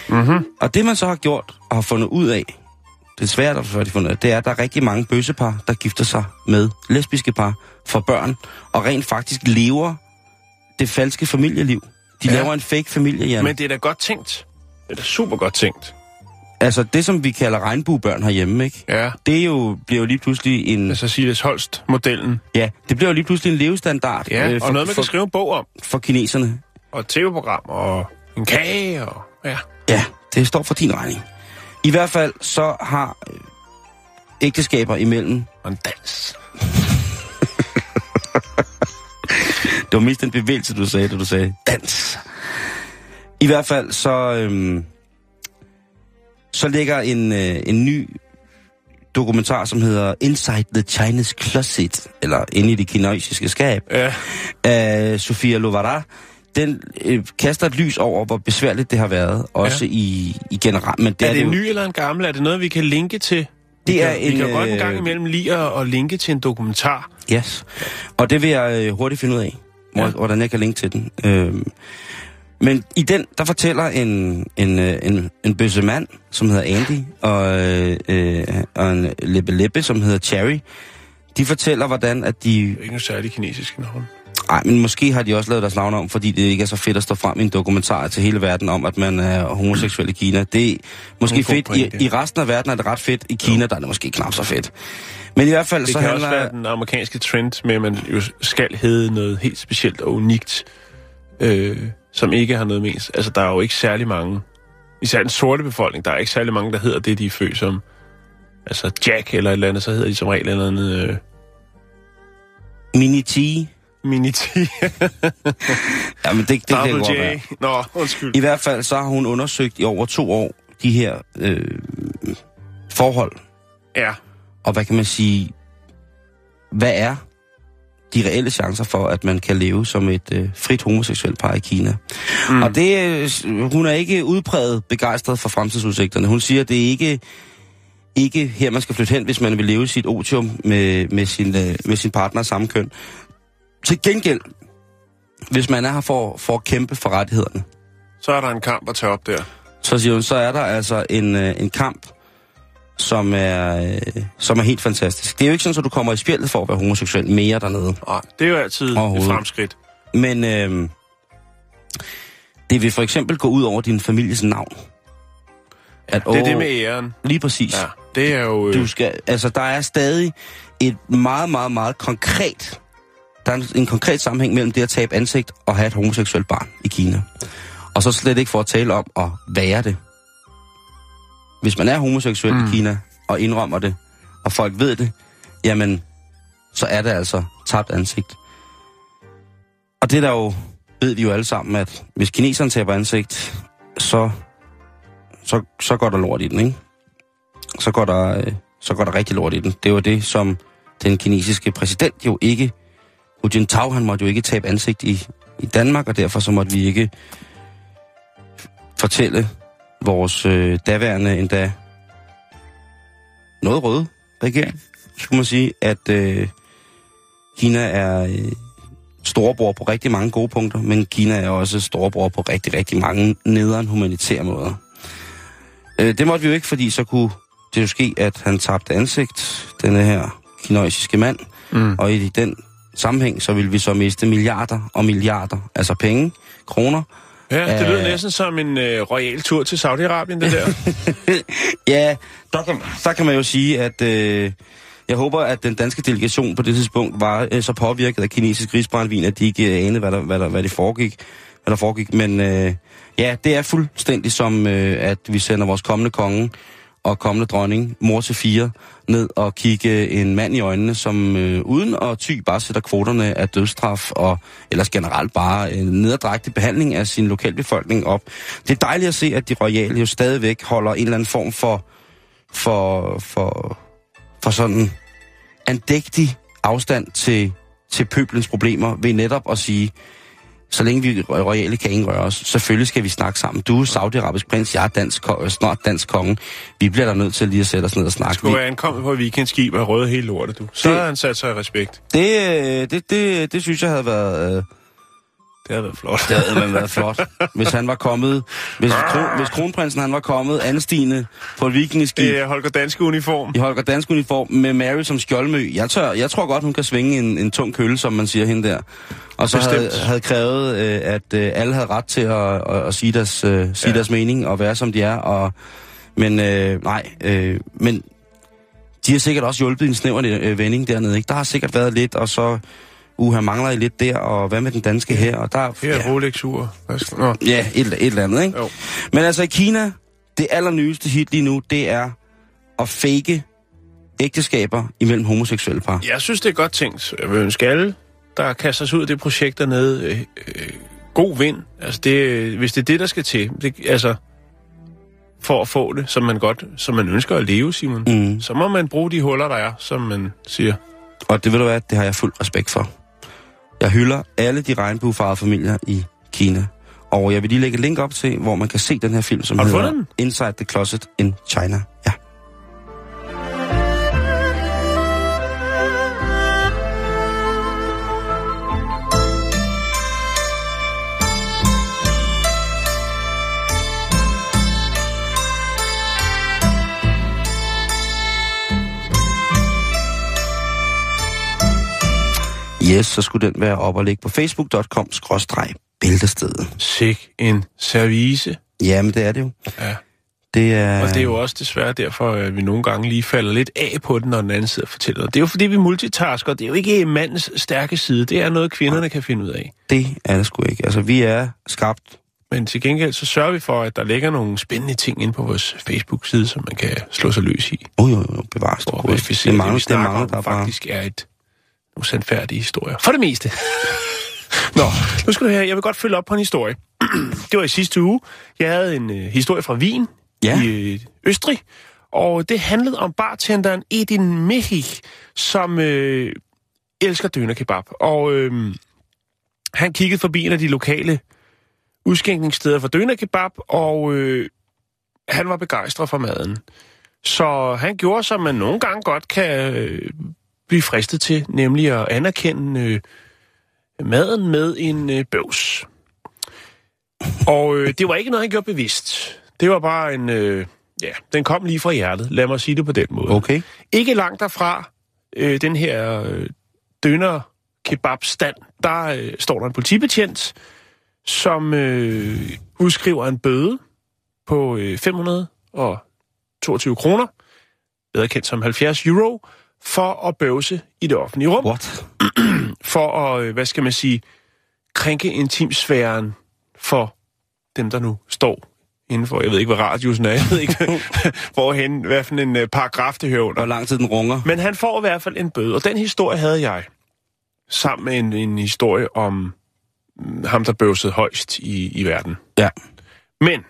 Mm-hmm. Og det man så har gjort og har fundet ud af, det er svært at få fundet af, det er, at der er rigtig mange bøssepar, der gifter sig med lesbiske par for børn, og rent faktisk lever det falske familieliv. De Ja. laver en fake familie, Jan. Men det er da godt tænkt. Det er da super godt tænkt. Altså det, som vi kalder regnbuebørn herhjemme, ikke? Ja. Det er jo, bliver jo lige pludselig en... Altså Silas Holst-modellen. Ja, det bliver jo lige pludselig en levestandard Ja, øh, og for, noget, man for, kan skrive en bog om. for kineserne. Og et tv-program, og en kage, og... Ja. Ja, det står for din regning. I hvert fald så har øh, ægteskaber imellem... Og en dans. Det var mest den bevægelse, du sagde, da du sagde dans. I hvert fald så... Øhm, så ligger en, øh, en ny dokumentar, som hedder Inside the Chinese Closet, eller Inde i det kinesiske skab, Ja. af Sofia Lovara. Den øh, kaster et lys over, hvor besværligt det har været, også ja. i, i generelt. Men det Er er, det jo- en ny eller en gammel? Er det noget, vi kan linke til? Vi Det er kan, vi en, kan godt en øh, gang imellem lide at, at linke til en dokumentar. Yes. Og det vil jeg øh, hurtigt finde ud af, hvor, Ja. hvordan jeg kan linke til den. Øhm, men i den, der fortæller en, en, øh, en, en bøsse mand, som hedder Andy, og, øh, øh, og en leppe leppe, som hedder Cherry. De fortæller, hvordan at de... Er ikke noget særligt kinesisk navn. Ej, men måske har de også lavet deres navn om, fordi det ikke er så fedt at stå frem i en dokumentar til hele verden om, at man er homoseksuel i Kina. Det er måske god fedt. I. I resten af verden er det ret fedt. I Kina, der er det måske knap så fedt. Men i hvert fald Det så kan handler... også være den amerikanske trend med, at man jo skal hedde noget helt specielt og unikt, øh, som ikke har noget ens. Altså, der er jo ikke særlig mange, især den sorte befolkning, der er ikke særlig mange, der hedder det, de er født som. Altså Jack eller et eller andet, så hedder de som regel eller andet øh, Mini-T. mini-T. Jamen, det, det kan Double godt J. være. Nå, undskyld. I hvert fald så har hun undersøgt i over to år de her øh, forhold. Ja, og hvad kan man sige, hvad er de reelle chancer for, at man kan leve som et øh, frit homoseksuelt par i Kina. Mm. Og det, øh, hun er ikke udpræget begejstret for fremtidsudsigterne. Hun siger, at det er ikke, ikke her, man skal flytte hen, hvis man vil leve sit otium med, med, sin, øh, med sin partner af samme køn. Til gengæld, hvis man er her for, for at kæmpe for rettighederne, Så er der en kamp at tage op der. så siger hun, så er der altså en, øh, en kamp, som er, øh, som er helt fantastisk. Det er jo ikke sådan, at du kommer i spjældet for at være homoseksuel mere dernede. Nej, det er jo altid et fremskridt. Men øh, det vil for eksempel gå ud over din families navn. At, Det er åh, det med æren. Lige præcis. Ja, det er jo... Øh, Du skal, altså, der er stadig et meget, meget, meget konkret... Der er en, en konkret sammenhæng mellem det at tabe ansigt og have et homoseksuelt barn i Kina. Og så slet ikke for at tale om at være det. Hvis man er homoseksuel mm. i Kina og indrømmer det, og folk ved det, jamen, så er det altså tabt ansigt. Og det der jo, ved vi jo alle sammen, at hvis kineserne taber ansigt, så, så, så går der lort i den, ikke? Så går der, øh, så går der rigtig lort i den. Det var det, som den kinesiske præsident jo ikke, Hu Jintao, han måtte jo ikke tabe ansigt i, i Danmark, og derfor så måtte vi ikke fortælle vores øh, daværende endda noget røde regering, skulle man sige, at øh, Kina er øh, storebror på rigtig mange gode punkter, men Kina er også storebror på rigtig, rigtig mange nederen humanitære måder. Øh, det måtte vi jo ikke, fordi så kunne det jo ske, at han tabte ansigt, denne her kinesiske mand, mm. og i den sammenhæng, så ville vi så miste milliarder og milliarder, altså penge, kroner. Ja, det lyder Øh. næsten som en øh, royal tur til Saudi-Arabien, det der. Ja, der kan, der kan man jo sige, at øh, jeg håber, at den danske delegation på det tidspunkt var øh, så påvirket af kinesisk risbrændvin, at de ikke øh, anede, hvad der, hvad der, hvad det foregik. Hvad der foregik. Men øh, ja, det er fuldstændig som, øh, at vi sender vores kommende konge og kommende dronning, mor til fire, ned og kigge en mand i øjnene, som øh, uden at ty bare sætter kvoterne af dødstraf og ellers generelt bare en nederdrægtig behandling af sin lokalbefolkning op. Det er dejligt at se, at de royale jo stadigvæk holder en eller anden form for, for, for, for sådan andægtig afstand til, til pøblens problemer ved netop at sige, så længe vi royale kan ingen røre os, selvfølgelig skal vi snakke sammen. Du er saudiarabisk prins, jeg er dansk, ko- snart dansk konge. Vi bliver der nødt til lige at sætte os ned og snakke. Skulle være ankommet på et weekendskib og røde hele lortet, du. Så Det- havde han sat sig i respekt. det, øh, det, det, det synes jeg havde været... Øh, Det havde været flot. det havde man været flot, hvis han var kommet... Hvis, kron, hvis kronprinsen han var kommet anstigende på et vikingeskib Det er Holger Danske uniform. i Holger Dansk uniform med Mary som skjoldmø. Jeg, tør, jeg tror godt, hun kan svinge en, en tung kølle, som man siger hende der. Og så havde, Bestemt. havde krævet, øh, at øh, alle havde ret til at, at, at sige, deres, øh, sige Ja. deres mening og være som de er. Og, men øh, nej, øh, men de har sikkert også hjulpet i en snæver øh, vending dernede. Ikke? Der har sikkert været lidt, og så uha, mangler I lidt der, og hvad med den danske her? Og der, Her er Rolex-ur. Skal- Nå. Ja, et, et eller andet, ikke? Jo. Men altså i Kina, det allernyeste hit lige nu, det er at fake ægteskaber imellem homoseksuelle par. Jeg synes, det er godt tænkt. Jeg vil ønske alle, der kaster sig ud af det projekt dernede, øh, øh, god vind. Altså, det, øh, hvis det er det, der skal til, det, altså, for at få det, som man godt, som man ønsker at leve, Simon, Mm. så må man bruge de huller, der er, som man siger. Og det ved du hvad, det har jeg fuld respekt for. Jeg hylder alle de regnbuefarvede familier i Kina. Og jeg vil lige lægge et link op til, hvor man kan se den her film, som Har hedder fundet Inside the Closet in China. Ja. Yes, så skulle den være op og ligge på facebook.com bæltestedet. Sik en service. Jamen, det er det jo. Ja. Det er... Og det er jo også desværre derfor, at vi nogle gange lige falder lidt af på den, når den anden side fortæller. Det er jo fordi, vi multitasker. Det er jo ikke mandens stærke side. Det er noget, kvinderne kan finde ud af. Det er det sgu ikke. Altså, vi er skabt... Men til gengæld, så sørger vi for, at der ligger nogle spændende ting inde på vores Facebook-side, som man kan slå sig løs i. Oh, jo, jo, bevares. Hvor det, verificere, det, det, mangler, vi det snakker mangler, om, der er bare... faktisk er et nogle sandfærdige historier. For det meste. Nå, nu skal du høre, jeg vil godt følge op på en historie. det var i sidste uge. Jeg havde en øh, historie fra Wien Ja. i øh, Østrig, Og det handlede om bartenderen Edin Mehik, som øh, elsker døner kebab. Og øh, han kiggede forbi en af de lokale udskænkningssteder for døner kebab, og øh, han var begejstret for maden. Så han gjorde, som man nogle gange godt kan øh, blive fristet til, nemlig at anerkende øh, maden med en øh, bøvs. Og øh, det var ikke noget, han gjorde bevidst. Det var bare en... Øh, ja, den kom lige fra hjertet. Lad mig sige det på den måde. Okay. Ikke langt derfra, øh, den her øh, døner kebabstand, der øh, står der en politibetjent, som øh, udskriver en bøde på øh, 522 kroner, bedre kendt som 70 euro, for at bøvse i det offentlige rum. What? For at, øh, hvad skal man sige, krænke intimsfæren for dem, der nu står indenfor. Jeg ved ikke, hvad radiusen er. Jeg ved ikke, hvorhen, hvad for en øh, paragraf det hører under. Hvor lang tid den runger? Men han får i hvert fald en bøde, og den historie havde jeg sammen med en, en historie om mm, ham, der bøvsede højst i, i verden. Ja. Men,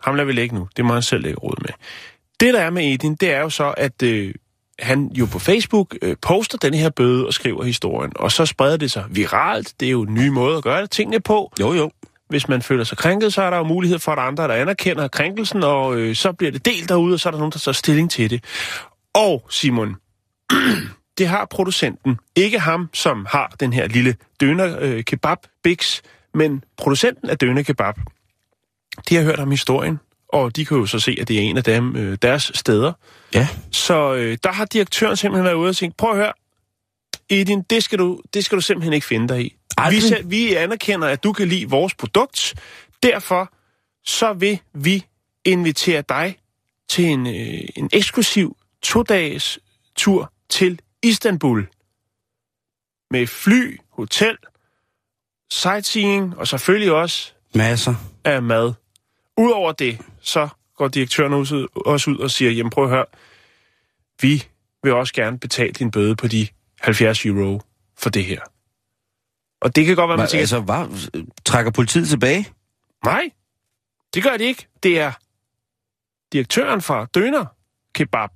ham lader vi lægge nu. Det må han selv lægge råd med. Det, der er med Edin, det er jo så, at øh, han jo på Facebook øh, poster den her bøde og skriver historien, og så spreder det sig viralt. Det er jo en ny måde at gøre det, tingene på. Jo, jo. Hvis man føler sig krænket, så er der jo mulighed for, at andre, der anerkender krænkelsen, og øh, så bliver det delt derude, og så er der nogen, der tager stilling til det. Og Simon, det har producenten. Ikke ham, som har den her lille døner øh, kebab Bix, men producenten af døner kebab. De har hørt om historien, og de kan jo så se, at det er en af dem, øh, deres steder. Ja. Så øh, der har direktøren simpelthen været ude og tænkt, prøv at høre, Edin, det skal du, det skal du simpelthen ikke finde dig i. Vi, Aldrig. vi anerkender, at du kan lide vores produkt. Derfor så vil vi invitere dig til en, øh, en eksklusiv to-dages tur til Istanbul. Med fly, hotel, sightseeing og selvfølgelig også Masser. af mad. Udover det, så går direktøren også ud, og siger, jamen prøv at høre, vi vil også gerne betale din bøde på de 70 euro for det her. Og det kan godt være, man Men, tænker, altså, hvad? Trækker politiet tilbage? nej, det gør det ikke. Det er direktøren fra Døner Kebab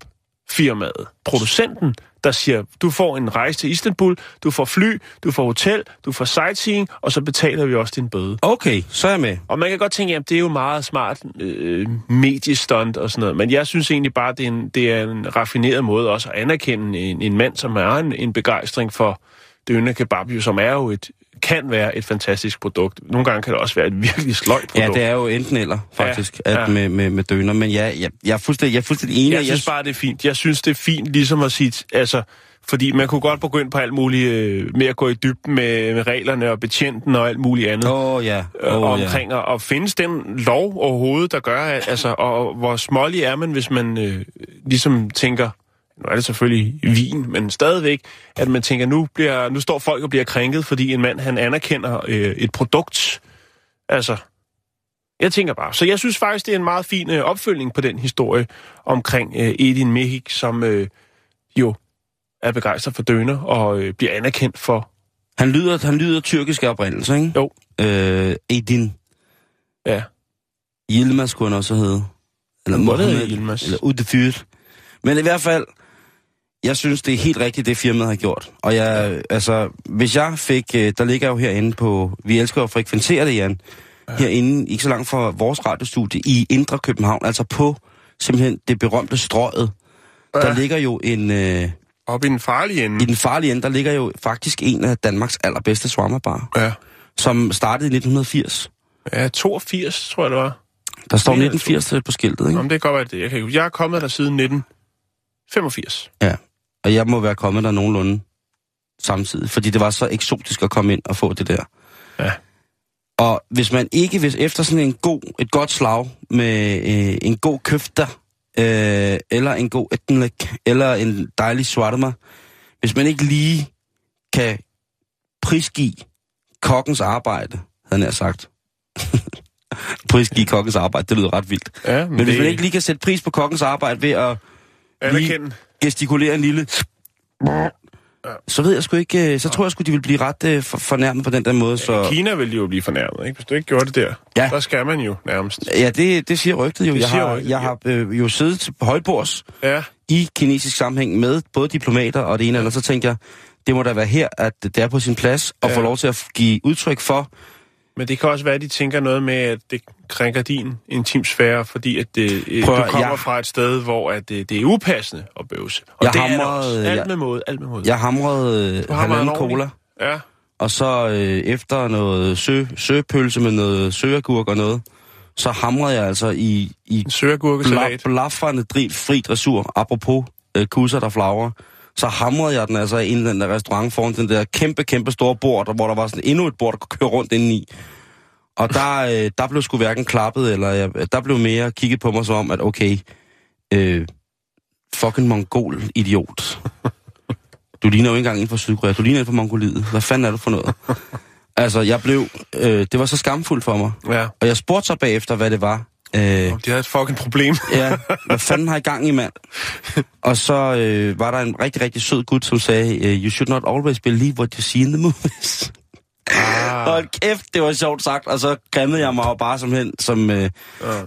firmaet, producenten, der siger, du får en rejse til Istanbul, du får fly, du får hotel, du får sightseeing, og så betaler vi også din bøde. Okay, så er jeg med. Og man kan godt tænke, at det er jo meget smart øh, mediestunt og sådan noget, men jeg synes egentlig bare, det er en, det er en raffineret måde også at anerkende en, en mand, som er en, en begejstring for døner kebab, jo, som er jo et, kan være et fantastisk produkt. Nogle gange kan det også være et virkelig sløjt produkt. Ja, det er jo enten eller, faktisk, Ja, at Med, med, med døner. Men ja, jeg, jeg, er fuldstændig, jeg er fuldstændig enig. Jeg og synes bare, det er fint. Jeg synes, det er fint ligesom at sige, altså, fordi man kunne godt begynde på alt muligt øh, med at gå i dybden med, med reglerne og betjenten og alt muligt andet. Oh, ja, øh, oh, omkring, og, og findes den lov overhovedet, der gør, at, altså, og hvor smålig er man, hvis man øh, ligesom tænker, nu er det selvfølgelig vin, men stadigvæk, at man tænker, nu, bliver, nu står folk og bliver krænket, fordi en mand, han anerkender øh, et produkt. Altså, jeg tænker bare. Så jeg synes faktisk, det er en meget fin øh, opfølgning på den historie omkring øh, Edin Mehik, som øh, jo er begejstret for døner og øh, bliver anerkendt for... Han lyder, han lyder tyrkisk af oprindelse, ikke? Jo. Øh, Edin Ja, Yilmaz kunne han også hedde. Eller Mohammed, Yilmaz? Eller Udefyrt. Men i hvert fald, jeg synes, det er helt rigtigt, det firmaet har gjort. Og jeg, altså, hvis jeg fik, øh, der ligger jo herinde på, vi elsker at frekventere det, Jan, ja. herinde, ikke så langt fra vores radiostudie, i Indre København, altså på simpelthen det berømte strøget. Ja. Der ligger jo en, øh, op i den farlige ende. i den farlige ende, der ligger jo faktisk en af Danmarks allerbedste shawarma-bar, Ja. som startede i 1980. Ja, 82, tror jeg, det var. Der står Mere 1980 på skiltet, ikke? Om det kan godt være det. Jeg, kan, jeg er kommet der siden 1985. Ja, og jeg må være kommet der nogenlunde samtidig, fordi det var så eksotisk at komme ind og få det der. Ja. Og hvis man ikke, hvis efter sådan en god, et godt slag med øh, en god køfter, øh, eller en god etnik, eller en dejlig shawarma, hvis man ikke lige kan prisgive kokkens arbejde, havde jeg sagt. prisgive kokkens arbejde, det lyder ret vildt. Ja, Men hvis man ikke lige kan sætte pris på kokkens arbejde ved at Anerkende. Gestikulere en lille, så ved jeg sgu ikke, øh, så tror jeg sgu, de vil blive ret øh, for, fornærmet på den der måde. Så, Kina vil de jo blive fornærmet, ikke? Hvis du ikke gjorde det der, Ja. der skal man jo nærmest. Ja, det, det siger rygtet jo. Det jeg siger har, rygtet, jeg har øh, jo siddet til højbords Ja, i kinesisk sammenhæng med både diplomater og det ene eller andet, så tænkte jeg, det må da være her, at det er på sin plads at Ja. få lov til at give udtryk for, men det kan også være, at de tænker noget med, at det krænker din intimsfære, fordi at det, øh, Prøv du kommer jeg- fra et sted, hvor at det, det er upassende at bøvse. Og Jeg det er det hamrede-. Alt jeg- med måde, alt med måde. jeg hamrede øh, hamrede halvanden cola, Ja, og så øh, efter noget sø, søpølse med noget søagurk og noget, så hamrede jeg altså i, i en søagurkesalat. bla, blafrende dri, fri dressur, apropos øh, kusser, der flagrer, så hamrede jeg den altså ind i den der restaurant foran den der kæmpe, kæmpe store bord, der, hvor der var sådan endnu et bord, der kunne køre rundt indeni. Og der, øh, der blev sgu hverken klappet, eller jeg, der blev mere kigget på mig som om, at okay, øh, fucking mongol idiot. Du ligner jo ikke engang inden for Sydkorea, du ligner inden for Mongoliet. Hvad fanden er du for noget? Altså, jeg blev, øh, det var så skamfuldt for mig. Ja, Og jeg spurgte så bagefter, hvad det var. Øh, de havde et fucking problem. Ja, hvad fanden har I gang i, mand? Og så øh, var der en rigtig, rigtig sød gut, som sagde, øh, you should not always believe what you see in the movies. Ah, Hold kæft, det var sjovt sagt. Og så grimmede jeg mig bare som hen, som... Øh,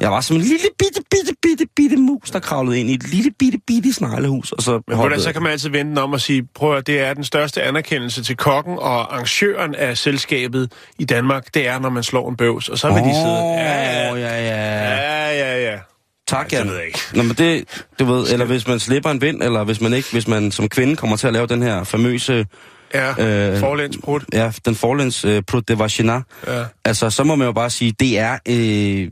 jeg var som en lille bitte, bitte, bitte, bitte mus, der kravlede ind i et lille bitte, bitte sneglehus. Og så Men hvordan, så kan man altid vente om og sige, prøv at det er den største anerkendelse til kokken og arrangøren af selskabet i Danmark, det er, når man slår en bøvs. Og så vil de sidde, ja, ja, ja, ja. ja, ja. Tak, det Jan. ved jeg ikke. Nå, men det, du ved, eller hvis man slipper en vind, eller hvis man ikke, hvis man som kvinde kommer til at lave den her famøse, Ja, Øh, ja, den forlæns øh, Prut de Vagina, Ja. Altså, så må man jo bare sige, det er øh,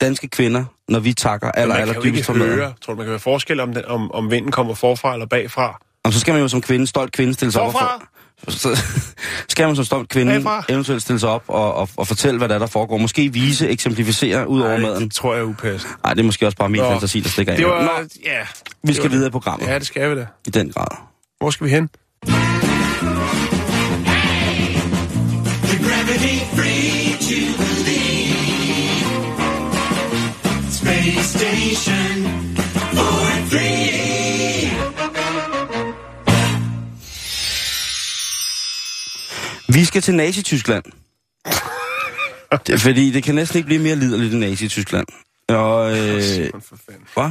danske kvinder, når vi takker aller, aller dybest for maden. tror du, man kan høre forskel om, den, om, om vinden kommer forfra eller bagfra? Og så skal man jo som kvinde, stolt kvinde, stille sig Forfra? op. For, så skal man som stolt kvinde Bagfra? eventuelt stille sig op og, og, og fortælle, hvad der, er, der foregår. Måske vise, eksemplificere ud over Ej, maden. det tror jeg er upassende. Nej, det er måske også bare min Nå. fantasi, der stikker. Det var, Nå, ja. vi det skal var videre det. i programmet. Ja, det skal vi da. I den grad. Hvor skal vi hen? Vi skal til Nazi-Tyskland. det, er fordi det kan næsten ikke blive mere liderligt i Nazi-Tyskland. Og, øh, Simon, for fanden. hvad?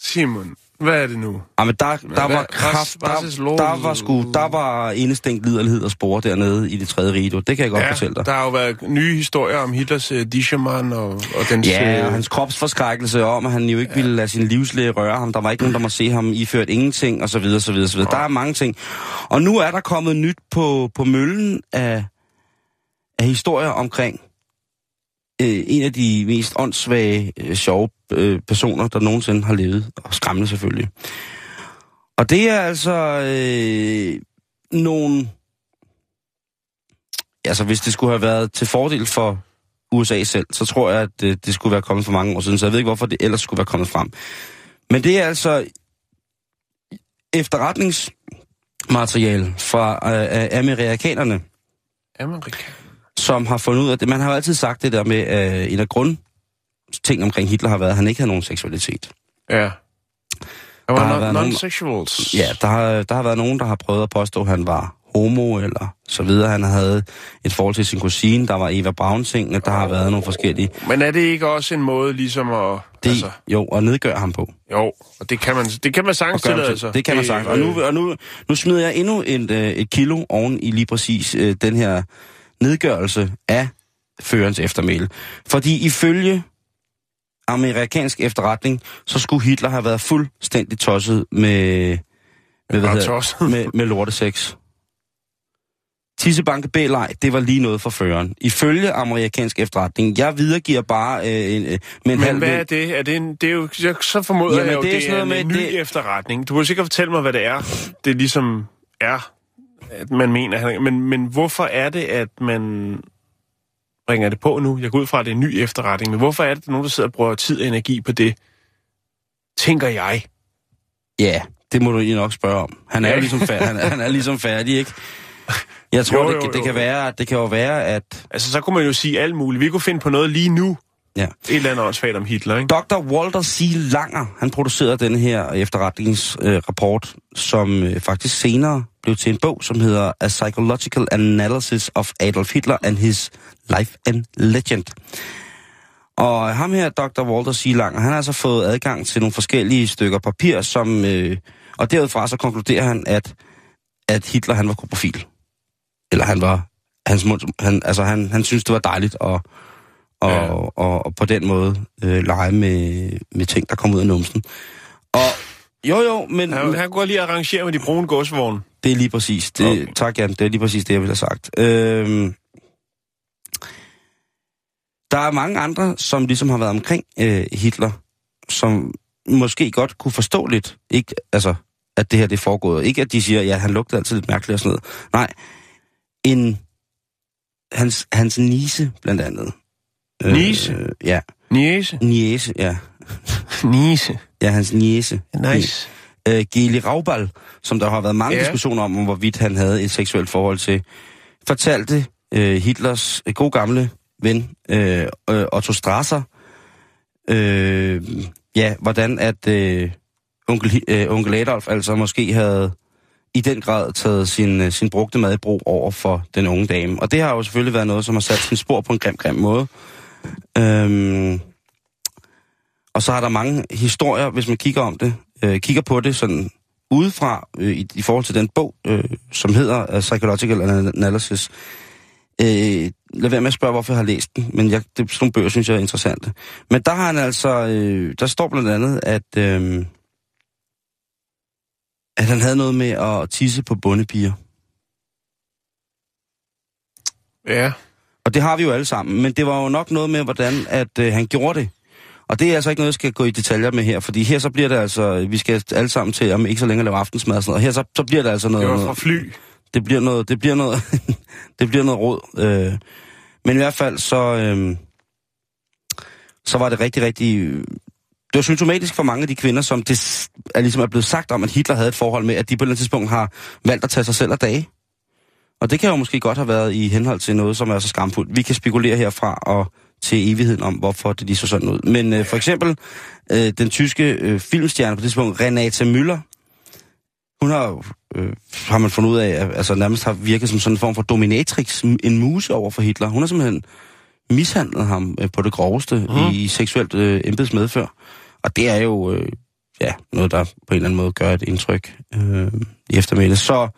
Simon, hvad er det nu? Ja, men der, der hvad- var kraft, der, er der var sgu, der var indestængt liderlighed og spore dernede i det tredje rige. Det kan jeg godt fortælle dig. der har jo været nye historier om Hitlers uh, Dischermann og, og den Ja, og hans kropsforskrækkelse om, at han jo ikke ja. ville lade sin livslæge røre ham. Der var ikke nogen, der må se ham iført ingenting, og så videre, så videre, så videre. Der er mange ting. Og nu er der kommet nyt på, på møllen af, af historier omkring øh, en af de mest åndssvage, øh, sjove øh, personer, der nogensinde har levet. Og skræmmende selvfølgelig. Og det er altså øh, nogle... Altså, hvis det skulle have været til fordel for USA selv, så tror jeg, at det, det skulle være kommet for mange år siden, så jeg ved ikke, hvorfor det ellers skulle være kommet frem. Men det er altså efterretningsmateriale fra øh, amerikanerne, Amerika som har fundet ud af det. Man har jo altid sagt det der med, at øh, en af grundting omkring Hitler har været, at han ikke havde nogen seksualitet. Ja. Der var været non- nogen- non-sexuals. Ja, der har, der har været nogen, der har prøvet at påstå, at han var homo eller så videre. Han havde et forhold til sin kusine, der var Eva braun -tingene. Der har været nogle forskellige. Men er det ikke også en måde ligesom at... Det, Altså, altså, jo, og nedgøre ham på. jo, og det kan man, det kan man sagtens til- sig. Det kan man sagt. Og nu, og nu, nu smider jeg endnu et, øh, et kilo oven i lige præcis øh, den her nedgørelse af førens eftermæle. Fordi ifølge amerikansk efterretning, så skulle Hitler have været fuldstændig tosset med, med, hvad hedder, med, med lortesex. Tissebanke b det var lige noget for føreren. Ifølge amerikansk efterretning, jeg videregiver bare øh, en, øh, med en Men halv hvad er det? Er det, en, det er jo, jeg, så formoder Jamen, jeg jo, det er det, sådan er noget en med, ny det- efterretning. Du kan sikkert fortælle mig, hvad det er, det ligesom er, at man mener. han- Men, men hvorfor er det, at man bringer det på nu? Jeg går ud fra, at det er en ny efterretning, men hvorfor er det, at nogen, der sidder og bruger tid og energi på det? Tænker jeg. Ja, det må du lige nok spørge om. Han er Ja. jo ligesom færdig, han, er- han er ligesom færdig, ikke? Jeg tror, jo, jo, det, det, jo. kan være, det kan jo være, at... Altså, så kunne man jo sige alt muligt. Vi kunne finde på noget lige nu, Ja. Et eller andet åndssvagt om Hitler, ikke? Dr. Walter C. Langer, han producerede denne her efterretningsrapport, som øh, faktisk senere blev til en bog, som hedder A Psychological Analysis of Adolf Hitler and His Life and Legend. Og ham her, Dr. Walter C. Langer, han har altså fået adgang til nogle forskellige stykker papir, som, øh, og derudfra så konkluderer han, at, at Hitler han var koprofil. Eller han var, hans mund, han, altså han, han synes det var dejligt at, og, Ja. og, og på den måde øh, lege med, med ting, der kom ud af numsen. Og jo jo, men Han, han godt lige arrangere med de brune godsvogne. det er lige præcis. Det, okay. Tak, Jan. Det er lige præcis det, jeg ville have sagt. Øhm, der er mange andre, som ligesom har været omkring øh, Hitler, som måske godt kunne forstå lidt, ikke, altså, at det her det er foregået. Ikke at de siger, ja, han lugtede altid lidt mærkeligt og sådan noget. Nej, en, hans, hans nise blandt andet. Niece? Øh, ja, Niese. niese, ja. Nise. Ja, hans niese. Nice. øh, Geli Raubal, som der har været mange Ja. diskussioner om, om, hvorvidt han havde et seksuelt forhold til, fortalte øh, Hitlers øh, gode gamle ven, øh, øh, Otto Strasser, øh, ja, hvordan at øh, onkel, øh, onkel Adolf altså måske havde i den grad taget sin, øh, sin brugte mad i brug over for den unge dame. Og det har jo selvfølgelig været noget, som har sat sin spor på en grim, grim måde. Øhm, og så har der mange historier, hvis man kigger om det, øh, kigger på det sådan udefra øh, i, i forhold til den bog, øh, som hedder uh, Psychological Analysis. Øh, lad være med at spørge, hvorfor jeg har læst den, men jeg, det, sådan nogle bøger synes jeg er interessante. Men der har han altså, øh, der står blandt andet, at, øh, at han havde noget med at tisse på bundepiger. Ja. Og det har vi jo alle sammen, men det var jo nok noget med, hvordan at øh, han gjorde det. Og det er altså ikke noget, jeg skal gå i detaljer med her, fordi her så bliver det altså, vi skal alle sammen til, om ikke så længe lave aftensmad og sådan noget. Her så, så bliver det altså noget, Det var fra fly. det bliver noget, det bliver noget, det bliver noget råd. Øh, men i hvert fald så, øh, så var det rigtig, rigtig, det var symptomatisk for mange af de kvinder, som det er ligesom er blevet sagt om, at Hitler havde et forhold med, at de på et tidspunkt har valgt at tage sig selv af dage. Og det kan jo måske godt have været i henhold til noget, som er så skamfuldt. Vi kan spekulere herfra og til evigheden om, hvorfor det lige så sådan ud. Men øh, for eksempel øh, den tyske øh, filmstjerne på det tidspunkt, Renate Müller, hun har jo, øh, har man fundet ud af, altså nærmest har virket som sådan en form for dominatrix, en muse over for Hitler. Hun har simpelthen mishandlet ham øh, på det groveste mm. i seksuelt øh, embedsmedfør. Og det er jo øh, ja, noget, der på en eller anden måde gør et indtryk øh, i eftermiddag. Så,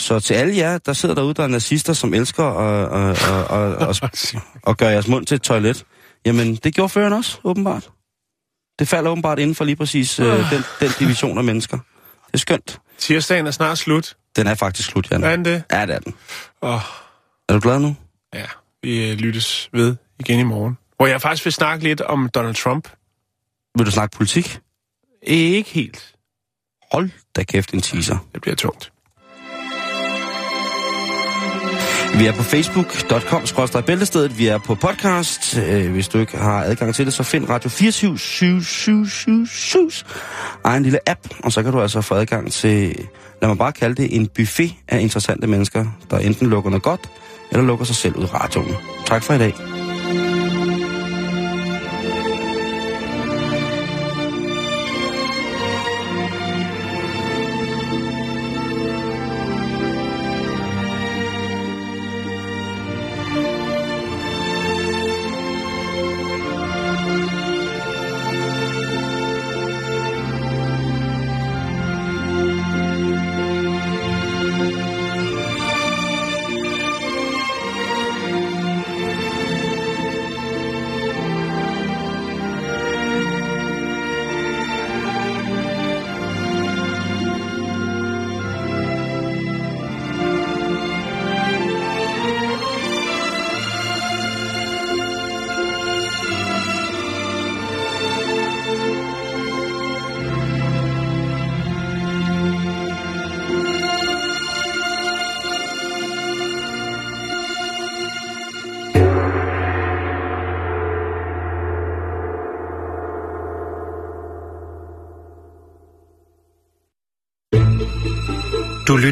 så til alle jer, der sidder derude, der er nazister, som elsker at, at, at, at, at, at gøre jeres mund til et toilet, jamen det gjorde føreren også, åbenbart. Det falder åbenbart inden for lige præcis øh, den, den division af mennesker. Det er skønt. Tirsdagen er snart slut. Den er faktisk slut, Jan. Er den det? Ja, det er den. Åh, Er du glad nu? ja. Vi øh, lyttes ved igen i morgen. Hvor jeg faktisk vil snakke lidt om Donald Trump. Vil du snakke politik? Ikke helt. Hold da kæft en teaser. Det bliver tungt. Vi er på facebook.com bæltestedet. Vi er på podcast. Øh, hvis du ikke har adgang til det, så find Radio 24 egen lille app. Og så kan du altså få adgang til, lad mig bare kalde det, en buffet af interessante mennesker, der enten lukker noget godt, eller lukker sig selv ud af radioen. Tak for i dag.